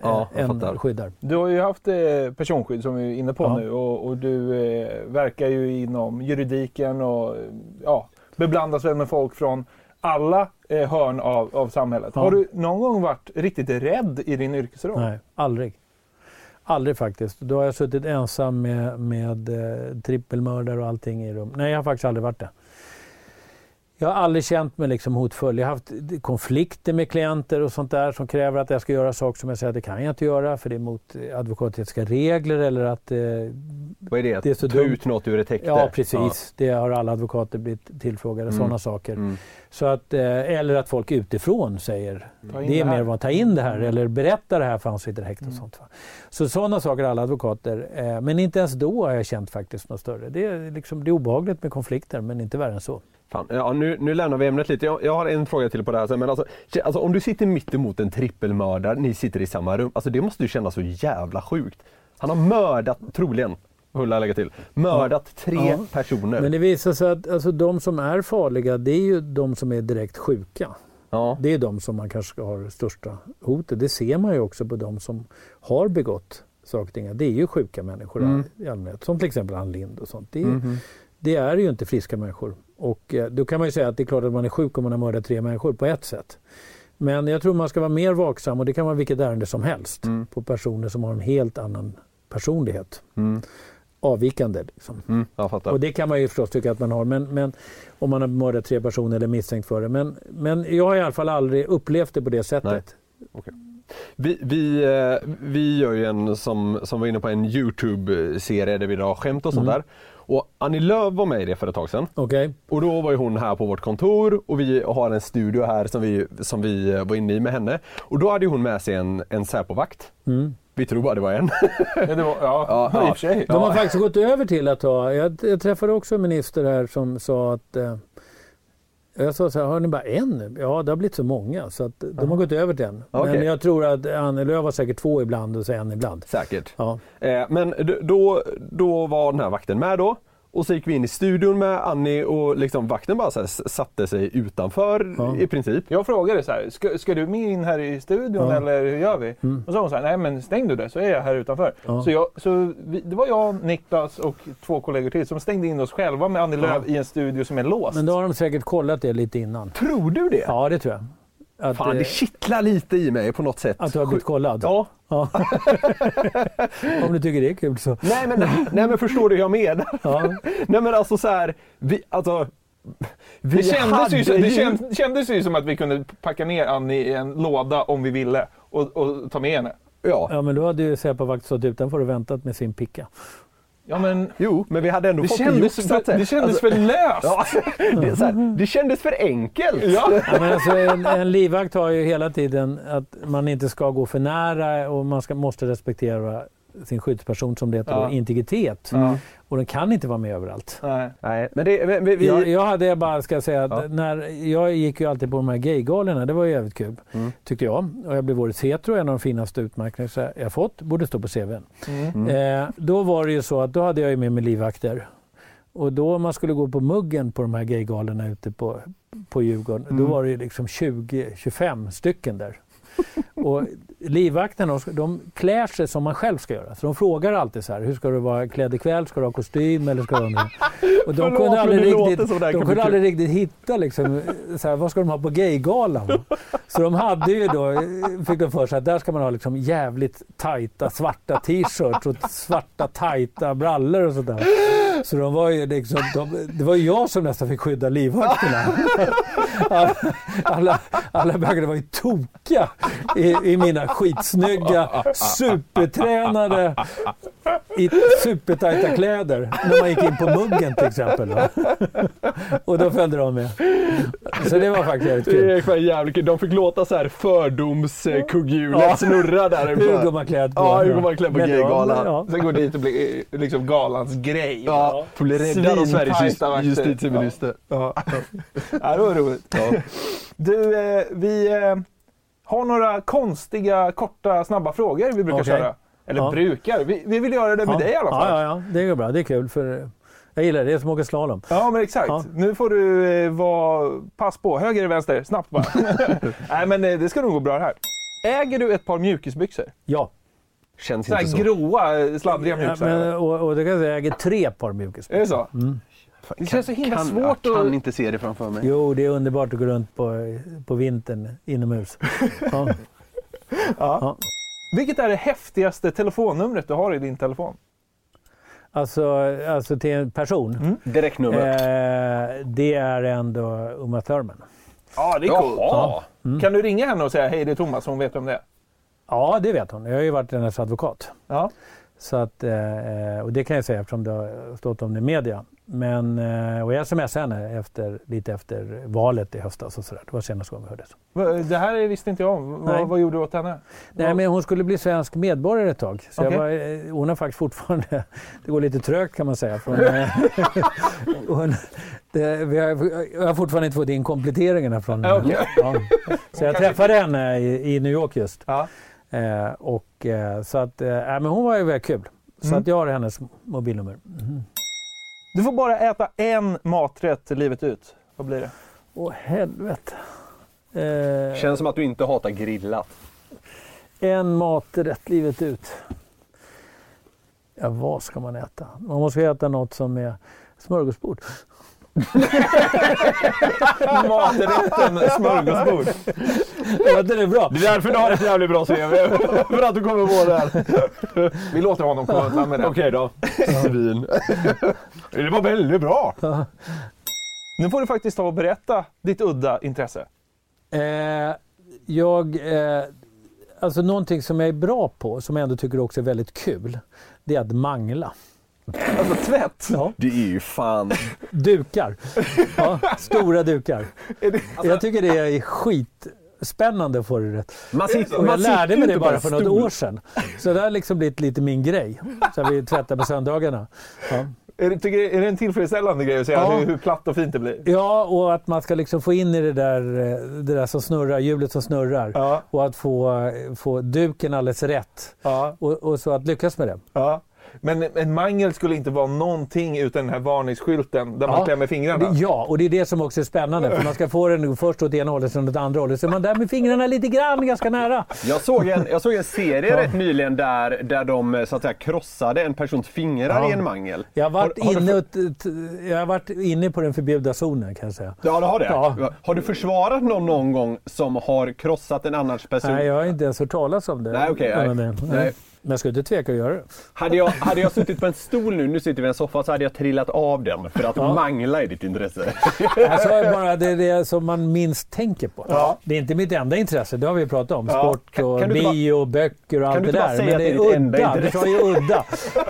Ja, en skyddar. Du har ju haft eh, personskydd som vi är inne på Ja. nu och, och du eh, verkar ju inom juridiken och ja, beblandas väl med folk från alla eh, hörn av, av samhället. Ja. Har du någon gång varit riktigt rädd i din yrkesroll? Nej, aldrig. Aldrig faktiskt. Då har jag suttit ensam med, med eh, trippelmördare och allting i rum. Nej, jag har faktiskt aldrig varit det. Jag har aldrig känt mig liksom hotfull. Jag har haft konflikter med klienter och sånt där som kräver att jag ska göra saker som jag säger att det kan jag inte göra för det är mot eh, advokatetiska regler eller att eh, Vad är det? Det är så Ta dumt. ut något ur ett häkte? Ja, precis. Det har alla advokater blivit tillfrågade, Mm. sådana saker. Mm. Så att, eh, eller att folk utifrån säger det är mer vad ta in det här eller berätta det här för han sitter häkte och sånt. Va? Så sådana saker har alla advokater. Eh, men inte ens då har jag känt faktiskt något större. Det är, liksom, det är obehagligt med konflikter men inte värre än så. Fan, ja, nu, nu lämnar vi ämnet lite. Jag, jag har en fråga till på det här. sen, Men alltså, alltså, om du sitter mitt emot en trippelmördare, ni sitter i samma rum. Alltså, det måste ju kännas så jävla sjukt. Han har mördat, troligen, jag lägga till, mördat tre Ja. personer. Men det visar sig att alltså, de som är farliga det är ju de som är direkt sjuka. Ja. Det är de som man kanske har största hotet. Det ser man ju också på de som har begått saker och ting. Det är ju sjuka människor Mm. i allmänhet. Som till exempel Ann Lind och sånt. Det är, Mhm. det är ju inte friska människor. Och eh, då kan man ju säga att det är klart att man är sjuk om man har mördat tre människor på ett sätt. Men jag tror man ska vara mer vaksam och det kan vara vilket ärende som helst. Mm. På personer som har en helt annan personlighet. Mm. Avvikande liksom. Mm. Och det kan man ju förstås tycka att man har, men, men om man har mördat tre personer eller misstänkt för det. Men, men jag har i alla fall aldrig upplevt det på det sättet. Vi, vi, eh, vi gör ju en, som, som var inne på, en Youtube-serie där vi drar skämt och sånt Mm. där. Och Annie Lööf var med i det för ett tag sedan. Okej. Och då var ju hon här på vårt kontor och vi har en studio här som vi, som vi eh, var inne i med henne. Och då hade hon med sig en, en Säpovakt. Mm. Vi tror bara det var en. Ja, det var, ja, Ja, i och ja. för sig. De har faktiskt gått över till att ha, jag, jag träffade också en minister här som sa att eh, jag sa så här, har ni bara en? Ja, det har blivit så många så att de har gått över till en. Okej. Men jag tror att Annie Lööf har säkert två ibland och så en ibland. Säkert. Ja. Eh, men då, då var den här vakten med då. Och så gick vi in i studion med Annie och liksom vakten bara så här s- satte sig utanför Ja. i princip. Jag frågade så här, ska, ska du med in här i studion Ja. eller hur gör vi? Mm. Och så sa hon så här, nej men stäng du det så är jag här utanför. Ja. Så, jag, så vi, det var jag, Niklas och två kollegor till som stängde in oss själva med Annie Lööf i en studio som är låst. Men då har de säkert kollat det lite innan. Tror du det? Ja, det tror jag. Att, Fan, eh, det kittlar lite i mig på något sätt. att du har blivit kollad? Ja. Ja. Om du tycker det är kul så. Nej men, nej men förstår du hur jag menar? Ja. Nej men alltså så här, vi, alltså, vi det, kändes ju, det känd, kändes ju som att vi kunde packa ner Annie i en låda om vi ville och, och ta med henne. Ja. ja, men då hade ju Säpovakt stått utanför och väntat med sin picka. Ja, men Jo, men vi hade ändå det fått kändes, så att för, det kändes alltså, för löst. ja, det, är så här, det kändes för enkelt. Ja. Ja, men alltså, en, en livvakt har ju hela tiden att man inte ska gå för nära och man ska, måste respektera sin skyddsperson som det heter, Ja. då, integritet. Ja. Och den kan inte vara med överallt. Nej. Nej, men det, men vi, Jag, jag hade bara, ska säga, Ja. när, jag gick ju alltid på de här gaygalorna, det var ju jävligt kul. Mm. Tyckte jag. Och jag blev årets hetero, en av de finaste utmärkelser jag fått, borde stå på CVn. Mm. Eh, då var det ju så att då hade jag ju med mig livvakter. Och då man skulle gå på muggen på de här gaygalorna ute på, på Djurgården, då Mm. var det ju liksom 20-25 stycken där. Och livvakterna de klär sig som man själv ska göra. Så de frågar alltid så här, hur ska du vara klädd ikväll? Ska du ha kostym eller ska du ha? Och de Förlåt, kunde aldrig riktigt, de kunde aldrig riktigt hitta liksom, så här, vad ska de ha på gaygalan? Så de hade ju då, fick de för sig att där ska man ha liksom jävligt tajta svarta t-shirts och svarta tajta brallor och sådär. Så de var ju liksom, de, det var ju jag som nästan fick skydda livvakterna. Alla, alla, alla bögarna var ju tokiga i, i mina skitsnygga, supertränade, i supertajta kläder. När man gick in på muggen till exempel. Och då följde de med. Så det var faktiskt jävligt det kul. är fan jävligt kul. De fick låta så här fördomskugghjulet Ja. snurra där. Hur går man klädd på? Ja, hur går man klädd på gaygalan? ja. Sen går dit och blir liksom galans grej. Ja, får bli räddad av Sveriges just, justitieminister. Ja. ja, det var roligt. Du, eh, vi eh, har några konstiga, korta, snabba frågor vi brukar Okej. köra. Eller Ja. brukar. Vi, vi vill göra det med ja. dig i alla fall. Ja, ja, ja, det går bra. Det är kul. För jag gillar det. Det är som att åka slalom. Ja, men exakt. Ja. Nu får du eh, vara... Pass på. Höger eller vänster? Snabbt bara. Nej, men eh, det ska nog gå bra det här. Äger du ett par mjukisbyxor? Ja. Känns inte så. gråa, sladdriga ja mjukisar. men, och, och det kan jag säga, jag äger tre par mjukisbyxor. Är det så? Mm. Det känns så himla kan, svårt Jag kan inte se det framför mig. Jo, det är underbart att gå runt på, på vintern inomhus. Ja. Ja. Vilket är det häftigaste telefonnumret du har i din telefon? Alltså, alltså till en person. Direktnummer. Eh, det är ändå Uma Thurman. Ja, det är coolt. Jaha. Mm. Kan du ringa henne och säga hej det är Thomas så hon vet om det är? Ja, det vet hon. Jag har ju varit hennes advokat. Ja. Så att, eh, och det kan jag säga eftersom det har stått om det i media. Men, eh, och jag smsade henne efter, lite efter valet i höstas och sådär. Det var senaste gången vi hördes. Det här visste inte jag om. Nej. Vad, vad gjorde du åt henne? Nej, men hon skulle bli svensk medborgare ett tag. Så jag var, eh, hon har faktiskt fortfarande, det går lite trögt kan man säga. Hon, eh, hon, det, vi har, jag har fortfarande inte fått in kompletteringarna från okej. ja. Så jag träffade henne i, i New York just. Ja. Eh, och, eh, så att, eh, men hon var ju väldigt kul. Så Mm. att jag har hennes mobilnummer. Du får bara äta en maträtt livet ut. Vad blir det? Åh helvete. Eh, Känns som att du inte hatar grillat. En maträtt livet ut. Ja, vad ska man äta? Man måste äta något som är smörgåsbord. Maträtten smörgåsbord. Ja, det är bra. Det är därför du har ett jävligt bra CV. För att du kommer på det här. Vi låter honom komma undan med det. Okej då. Svin. Det var väldigt bra. Nu får du faktiskt ta och berätta ditt udda intresse. Eh, jag, eh, alltså någonting som jag är bra på, som jag ändå tycker också är väldigt kul, det är att mangla. Alltså tvätt. Ja. Det är ju fan... Dukar. Ja, stora dukar. Jag tycker det är skitspännande att få det rätt. Man sitter, Och man jag lärde sitter mig det bara för något år sedan. Så det har liksom blivit lite min grej. Så vi tvättar på söndagarna. Ja. Är det, tycker, är det en tillfredsställande grej att säga Ja. hur, hur platt och fint det blir? Ja, och att man ska liksom få in i det där, eh, det där som snurrar, hjulet som snurrar. Ja. Och att få, få duken alldeles rätt. Ja. Och, och så att lyckas med det. Men en mangel skulle inte vara någonting utan den här varningsskylten där man Ja. klämmer fingrarna. Det- Ja, och det är det som också är spännande. För man ska få den först åt ena hållet, sen åt andra hållet. Så är man där med fingrarna lite grann, ganska nära. Jag såg en, jag såg en serie Ja. rätt nyligen där, där de eh, så att säga, krossade en persons fingrar Ja. i en mangel. Jag har, varit Har- har du inne, t- jag har varit inne på den förbjudna zonen kan jag säga. Ja, du har det? Ja. Har du försvarat någon någon gång som har krossat en annans person? Nej, jag har inte ens hört talas om det. Nej, okej, Ja, nej. det- Nej. Men jag skulle inte tveka att göra det. Hade jag, hade jag suttit på en stol nu, nu sitter vi i en soffa, så hade jag trillat av den för att Ja. mangla i ditt intresse. Jag ju bara det är det som man minst tänker på. Ja. Det är inte mitt enda intresse, det har vi pratat om. Ja. Sport Kan- och kan inte bio, böcker och allt det bara där. Men det det är udda. Intresse? sa ju udda.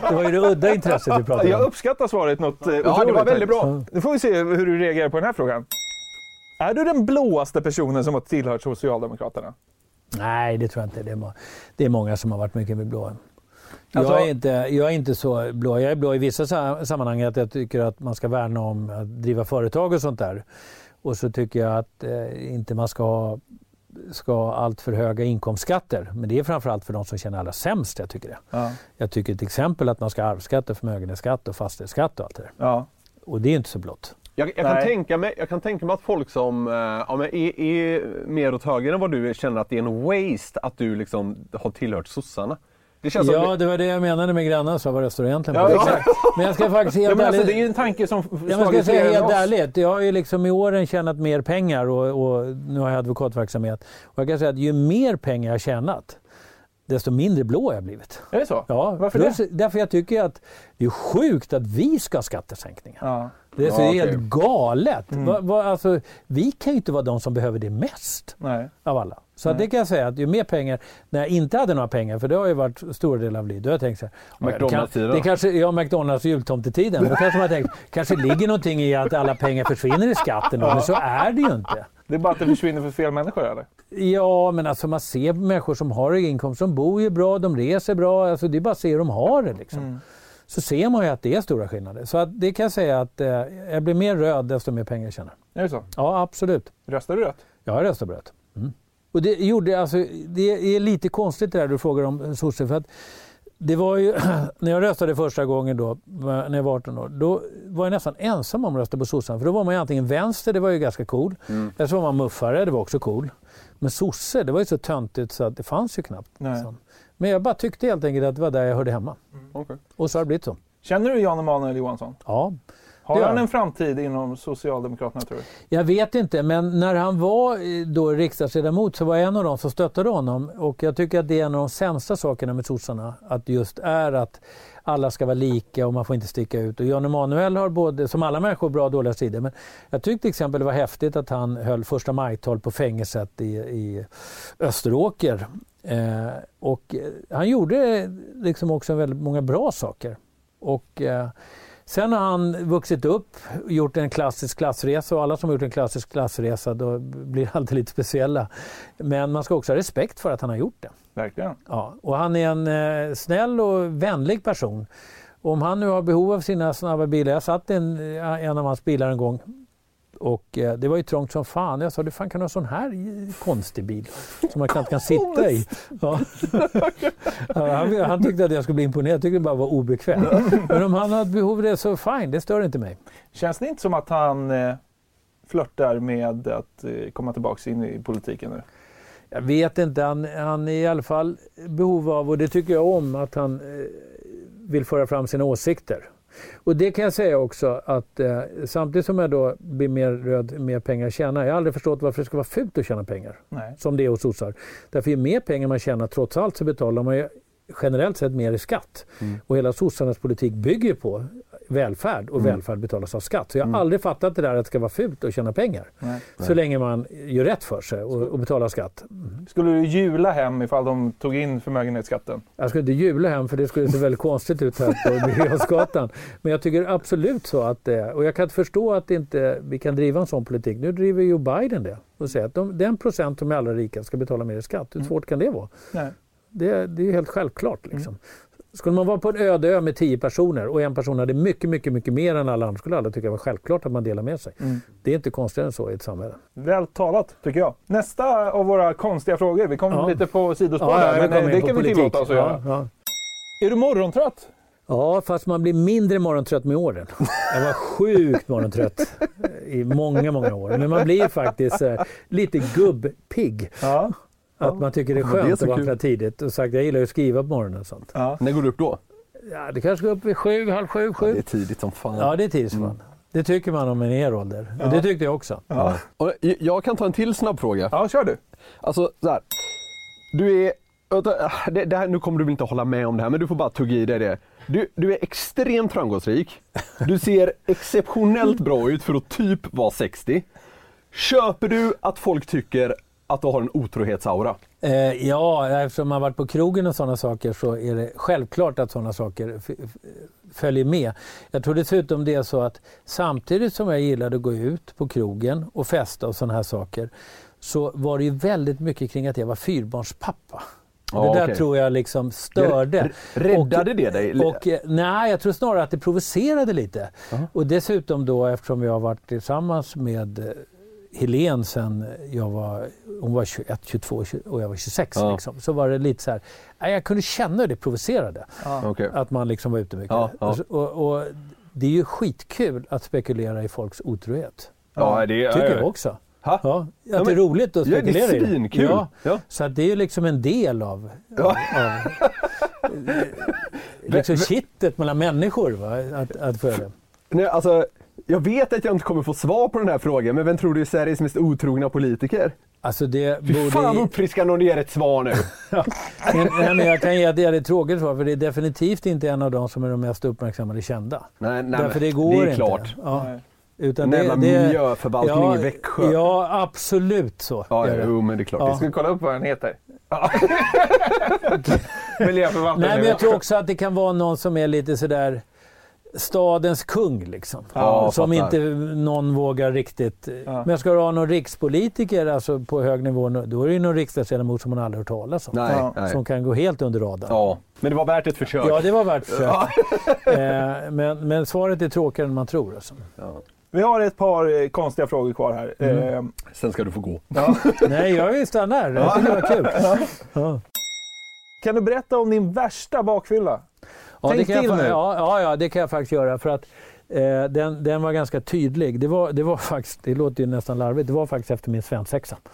Det var ju det udda intresset vi pratade Jag om. uppskattar svaret något eh, Ja, det var väldigt bra. Nu får vi se hur du reagerar på den här frågan. Är du den blåaste personen som har tillhört Socialdemokraterna? Nej, det tror jag inte. Det är, det är många som har varit mycket med blå. Alltså- jag, är inte, jag är inte så blå. Jag är blå i vissa sa- sammanhang att jag tycker att man ska värna om att driva företag och sånt där. Och så tycker jag att eh, inte man ska ha ska allt för höga inkomstskatter. Men det är framförallt för de som känner allra sämst jag tycker det. Ja. Jag tycker till exempel att man ska ha arvsskatt, och förmögenhetsskatt och fastighetsskatt och allt det där. Ja. Och det är inte så blått. Jag, jag, kan tänka mig, jag kan tänka mig att folk som eh, ja, men är, är mer åt höger än vad du är, känner att det är en waste att du liksom har tillhört sossarna. Ja, det var det jag menade med grannar, så vad det står egentligen Ja, på. exakt. Men jag ska faktiskt helt Ja, alltså, det är ju en tanke som Ja, ska jag slagit säga helt ärligt, jag har ju liksom i åren tjänat mer pengar och, och nu har jag advokatverksamhet. Och jag kan säga att ju mer pengar jag tjänat, desto mindre blå har jag blivit. Är det så? Ja, Varför det? Därför jag tycker att det är sjukt att vi ska ha skattesänkningar. Ja. Det är så Ja, okej. helt galet. Mm. Va, va, alltså, vi kan ju inte vara de som behöver det mest Nej. av alla. Så det kan jag säga att ju mer pengar, när jag inte hade några pengar, för det har ju varit stora delar av livet, då har jag tänkt så här, McDonalds-tiden det kanske, Ja, McDonalds och jultomtetiden. Då kanske man tänkt, kanske ligger någonting i att alla pengar försvinner i skatten, men så är det ju inte. Det är bara att det försvinner för fel människor eller? Ja, men alltså man ser människor som har hög inkomst, de bor ju bra, de reser bra, alltså det är bara att se hur de har det liksom. Mm. Så ser man ju att det är stora skillnader. Så att det kan jag säga att eh, jag blir mer röd desto mer pengar jag tjänar. Är det så? Ja, absolut. Röstar du rött? Jag har röstat på rött. Mm. Och det, gjorde, alltså, det är lite konstigt det där du frågar om sosse. För att det var ju, när jag röstade första gången då, när jag var 18 år, då var jag nästan ensam om att rösta på sossarna. För då var man ju antingen vänster, det var ju ganska cool. Eller så var man muffare, det var också cool. Men sosse, det var ju så töntigt så att det fanns ju knappt. Nej. Men jag bara tyckte helt enkelt att det var där jag hörde hemma. Okej. Och så har det blivit så. Känner du Jan Emanuel Johansson? Ja, Har han. en framtid inom Socialdemokraterna tror du? Jag vet inte, men när han var eh, då riksdagsledamot så var jag en av dem som stöttade honom. Och jag tycker att det är en av de sämsta sakerna med sossarna. Att just är att alla ska vara lika och man får inte sticka ut. Och Jan Emanuel har både, som alla människor, bra och dåliga sidor. Men jag tyckte till exempel det var häftigt att han höll första majtal på fängelset i, i Österåker. Eh, och han gjorde liksom också väldigt många bra saker. Och eh, Sen har han vuxit upp, gjort en klassisk klassresa och alla som har gjort en klassisk klassresa då blir alltid lite speciella. Men man ska också ha respekt för att han har gjort det. Verkligen. Ja, och han är en eh, snäll och vänlig person. Och om han nu har behov av sina snabba bilar, jag satt i en, en av hans bilar en gång och eh, det var ju trångt som fan. Jag sa, du fan kan du ha sån här konstig bil som man knappt kan sitta i? Ja. Han, han tyckte att jag skulle bli imponerad, jag tyckte det bara var obekvämt. Men om han har behov av det så fine, det stör inte mig. Känns det inte som att han eh, flörtar med att eh, komma tillbaka in i politiken nu? Jag vet inte, han, han är i alla fall behov av, och det tycker jag om, att han eh, vill föra fram sina åsikter. Och det kan jag säga också att eh, samtidigt som jag då blir mer röd, mer pengar tjänar. Jag har aldrig förstått varför det ska vara fult att tjäna pengar. Nej. Som det är hos sossar. Därför ju mer pengar man tjänar, trots allt så betalar man ju generellt sett mer i skatt. Och hela sossarnas politik bygger på välfärd och välfärd betalas av skatt. Så jag har aldrig fattat det där att det ska vara fult att tjäna pengar. Nej. Så länge man gör rätt för sig och, och betalar skatt. Skulle du jula hem ifall de tog in förmögenhetsskatten? Jag skulle inte jula hem för det skulle se väldigt konstigt ut här på Birger. Men jag tycker absolut så att det Och jag kan inte förstå att inte vi kan driva en sån politik. Nu driver ju Biden det och säger att de, den procent som är allra rikast ska betala mer i skatt. Hur svårt kan det vara? Nej. Det, det är ju helt självklart. Liksom. Skulle man vara på en öde ö med tio personer och en person hade mycket, mycket, mycket mer än alla andra skulle alla tycka det var självklart att man delar med sig. Det är inte konstigare än så i ett samhälle. Väl talat, tycker jag. Nästa av våra konstiga frågor. Vi kom Ja. lite på sidospår Ja, där, men det kan vi tillåta oss att göra. Är du morgontrött? Ja, fast man blir mindre morgontrött med åren. Jag var sjukt morgontrött i många, många år. Men man blir faktiskt eh, lite gubbpigg. Ja. Att man tycker det är men det är skönt att vakna kul. tidigt. Och sagt, jag gillar ju att skriva på morgonen och sånt. När går du upp då? Ja, det kanske går upp vid sju, halv sju, Det är sju. tidigt som fan. Ja, det är tidigt som fan. Det tycker man om en er ålder. Och det tyckte jag också. Ja. Och jag- kan ta en till snabb fråga. Ja, kör du. Alltså så här. Du är... Det, det här, nu kommer du väl inte hålla med om det här, men du får bara tugga i dig det. Du, du är extremt framgångsrik. Du ser exceptionellt bra ut för att typ vara 60. Köper du att folk tycker att du har en otrohetsaura? Eh, ja, eftersom man varit på krogen och sådana saker så är det självklart att sådana saker följer med. Jag tror dessutom det är så att samtidigt som jag gillade att gå ut på krogen och festa och sådana här saker så var det ju väldigt mycket kring att jag var fyrbarnspappa. Ja, det där okej. tror jag liksom störde. Räddade det dig? Och, eh, nej, jag tror snarare att det provocerade lite. Och dessutom då eftersom jag har varit tillsammans med eh, Helen sen jag var, hon var 21, 22 20 och jag var 26 Ja. liksom, så var det lite så här, jag kunde känna hur det provocerade. Okej. Att man liksom var ute mycket. Ja, ja. Och, och, och det är ju skitkul att spekulera i folks otrohet. Ja, det Tycker jag också. Ha? Ja, att Ja, det är roligt att Ja, det är spekulera i det. svinkul. Ja, Ja. Så att det är ju liksom en del av, av, av liksom kittet mellan människor. Va? Att, att få det. Nej, alltså, jag vet att jag inte kommer få svar på den här frågan, men vem tror du är Sveriges mest otrogna politiker? Alltså det Fy borde... fan vad uppfriskande om du ger ett svar nu. men, nej, men jag kan ge det ett tråkigt svar för det är definitivt inte en av de som är de mest uppmärksammade kända. Nej, nej, Därför men det går det är inte. klart. Ja. Nej. Utan Den jävla miljöförvaltning ja, i Växjö. Ja, absolut så. Ja, är ja, det. jo, men det är klart. Ja. Jag ska kolla upp vad den heter. Ja. Miljöförvaltaren Nej, men jag tror också att det kan vara någon som är lite sådär stadens kung liksom. Ja, som fattar. inte någon vågar riktigt. Men ska du ha någon rikspolitiker alltså på hög nivå, då är det ju någon riksdagsledamot som man aldrig hört talas om. Nej, Ja. Som kan gå helt under radarn. Ja, men det var värt ett försök. Ja, det var värt försök. eh, men, men svaret är tråkigare än man tror. Alltså. Vi har ett par eh, konstiga frågor kvar här. Mm. Eh, Sen ska du få gå. Nej, jag vill stanna här. Jag tycker det var kul. Ja. kan du berätta om din värsta bakfylla? Ja, Tänk det kan jag, till fa- nu. ja, ja, ja, det kan jag faktiskt göra. För att, Eh, den, den var ganska tydlig. Det var, det var faktiskt, det låter ju nästan larvigt, det var faktiskt efter min svensexa.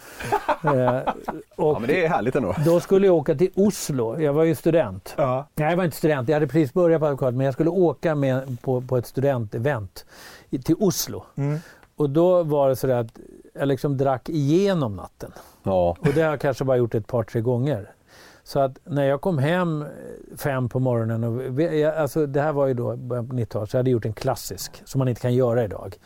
Eh, och Ja, men det är härligt ändå. Då skulle jag åka till Oslo. Jag var ju student. Ja. Nej, jag var inte student. Jag hade precis börjat på advokat, men jag skulle åka med på, på ett studentevent till Oslo. Mm. Och då var det så att jag liksom drack igenom natten. Ja. Och det har jag kanske bara gjort ett par, tre gånger. Så att när jag kom hem eh, fem på morgonen, och alltså det här var ju då början på 90-talet, så jag hade gjort en klassisk som man inte kan göra idag.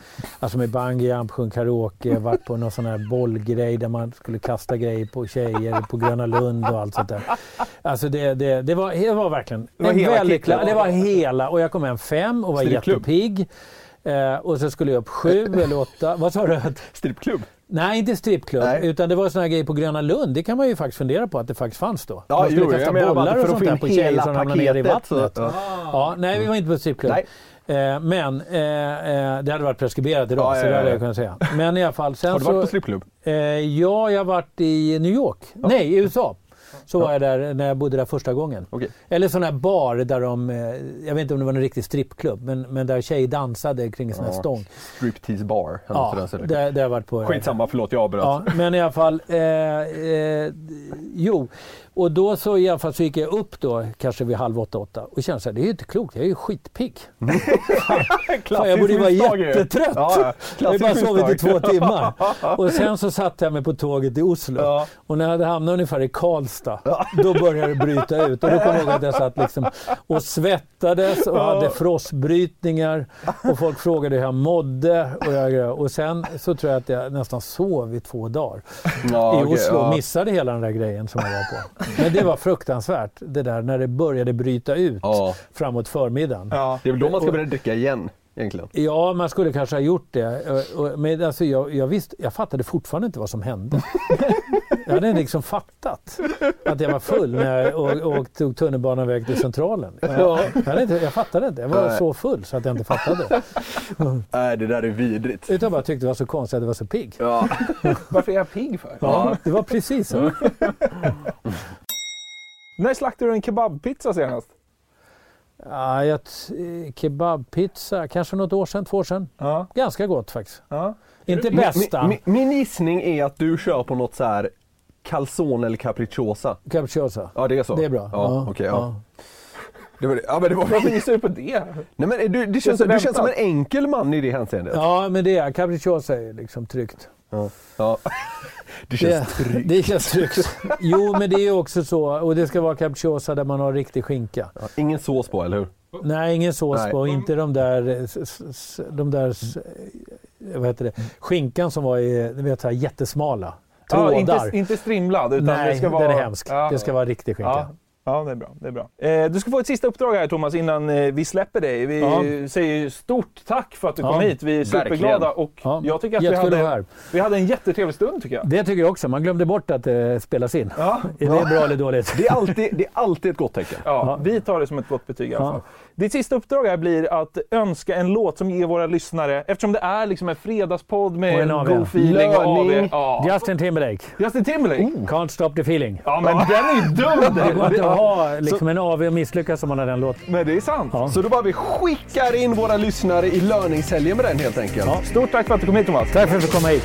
Alltså med bungyjump, sjung karaoke, varit på någon sån här bollgrej där man skulle kasta grejer på tjejer på Gröna Lund och allt sånt där. Alltså det, det, det, var, det var verkligen Det var en väldigt Det var hela och jag kom hem fem och var jättepigg. Eh, och så skulle jag upp sju eller åtta. Vad sa du? Strippklubb? Nej, inte strippklubb. Nej. Utan det var såna här grejer på Gröna Lund. Det kan man ju faktiskt fundera på att det faktiskt fanns då. Ja, man skulle jo, kasta bollar och sånt där på tjejer som ramlade ner i så- vattnet. ja. Ja, nej, vi var inte på strippklubb. Nej. Eh, men eh, eh, det hade varit preskriberat idag, Ja, ja, så det ja, hade ja. jag kunnat säga. Men i alla fall. Sen Har du varit så, på strippklubb? eh, ja, jag har varit i New York. Nej, i USA. Så var jag där när jag bodde där första gången. Okej. Eller sån här bar där de, eh, jag vet inte om det var en riktig strippklubb, men, men där tjejer dansade kring en sån här Ja. stång. Striptease bar. Ja, där, där jag varit på. Skitsamma, förlåt jag avbröt. Ja, men i alla fall, eh, eh, jo. Och då så i alla fall så gick jag upp då kanske vid halv åtta, åtta och kände så här, det är ju inte klokt, jag är ju skitpigg. Fan, jag borde ju vara jättetrött. Ja, ja. jag har bara sovit i två timmar. Och sen så satte jag mig på tåget till Oslo. Ja. Och när jag hade hamnat ungefär i Karlstad, då började det bryta ut. Och då kommer jag ihåg att jag satt liksom och svettades och hade frostbrytningar. Och folk frågade hur jag mådde. Och, jag, och sen så tror jag att jag nästan sov i två dagar Ja, i Oslo ja. missade hela den där grejen som jag var på. Men det var fruktansvärt det där när det började bryta ut Ja. framåt förmiddagen. Ja. Det är väl då man ska börja dricka igen egentligen. Ja, man skulle kanske ha gjort det. Och- Men alltså, jag, jag, visste, jag fattade fortfarande inte vad som hände. Jag hade liksom fattat att jag var full när jag och, och tog tunnelbanan väg till Centralen. Jag, jag, inte, jag fattade inte. Jag var Nej. så full så att jag inte fattade. Nej, det där är vidrigt. Utan bara tyckte det var så konstigt att jag var så pigg. Ja. Varför är jag pigg för? Ja, det var precis så. När slaktade du en kebabpizza senast? Ja, jag, t- kebabpizza, kanske något år sedan, två år sedan. Ja. Ganska gott faktiskt. ja. Inte Min, bästa. min, min gissning är att du kör på något så här calzone eller capricciosa. Capricciosa. Ja, det är så? Det är bra. Ja, okej. ja. Det var, ja, men det var, Varför gissar du på det? nej, men du, det känns, så du känns som en enkel man i det hänseendet. Ja, men det är capricciosa är liksom tryggt. Ja. Ja. Det känns Det, tryggt. det känns tryggt. Jo, men det är ju också så. Och det ska vara capricciosa där man har riktig skinka. Ja, ingen sås på, eller hur? Nej, ingen sås Nej. på. Inte de där, de där vad heter det? skinkan som var i, vet, så här jättesmala. Ja, Trådar. inte, inte strimlad utan Nej, det ska vara... den är hemsk. Ja. Det ska vara riktig skinka. Ja. Det är bra. Det är bra. Eh, du ska få ett sista uppdrag här Thomas innan eh, vi släpper dig. Vi Ja. säger stort tack för att du Ja, kom hit. Vi är superglada verkligen. och Ja, jag tycker att vi hade, vi hade en jättetrevlig stund tycker jag. Det tycker jag också. Man glömde bort att det spelas in. Ja. Är det bra eller dåligt? Det är alltid, det är alltid ett gott tecken. Ja, vi tar det som ett gott betyg i alla fall. Ditt sista uppdrag här blir att önska en låt som ger våra lyssnare, eftersom det är liksom en fredagspodd Och med en en god feeling och. AV. Ja. Justin Timberlake. Justin Timberlake. Can't stop the feeling. Ja, men den är ju dum! Det går inte att ha liksom en AV och misslyckas om man har den låten. Men det är sant. Ja. Så då bara vi skickar in våra lyssnare i löningshelgen med den helt enkelt. Ja. Stort tack för att du kom hit Thomas. Tack för att du kom hit.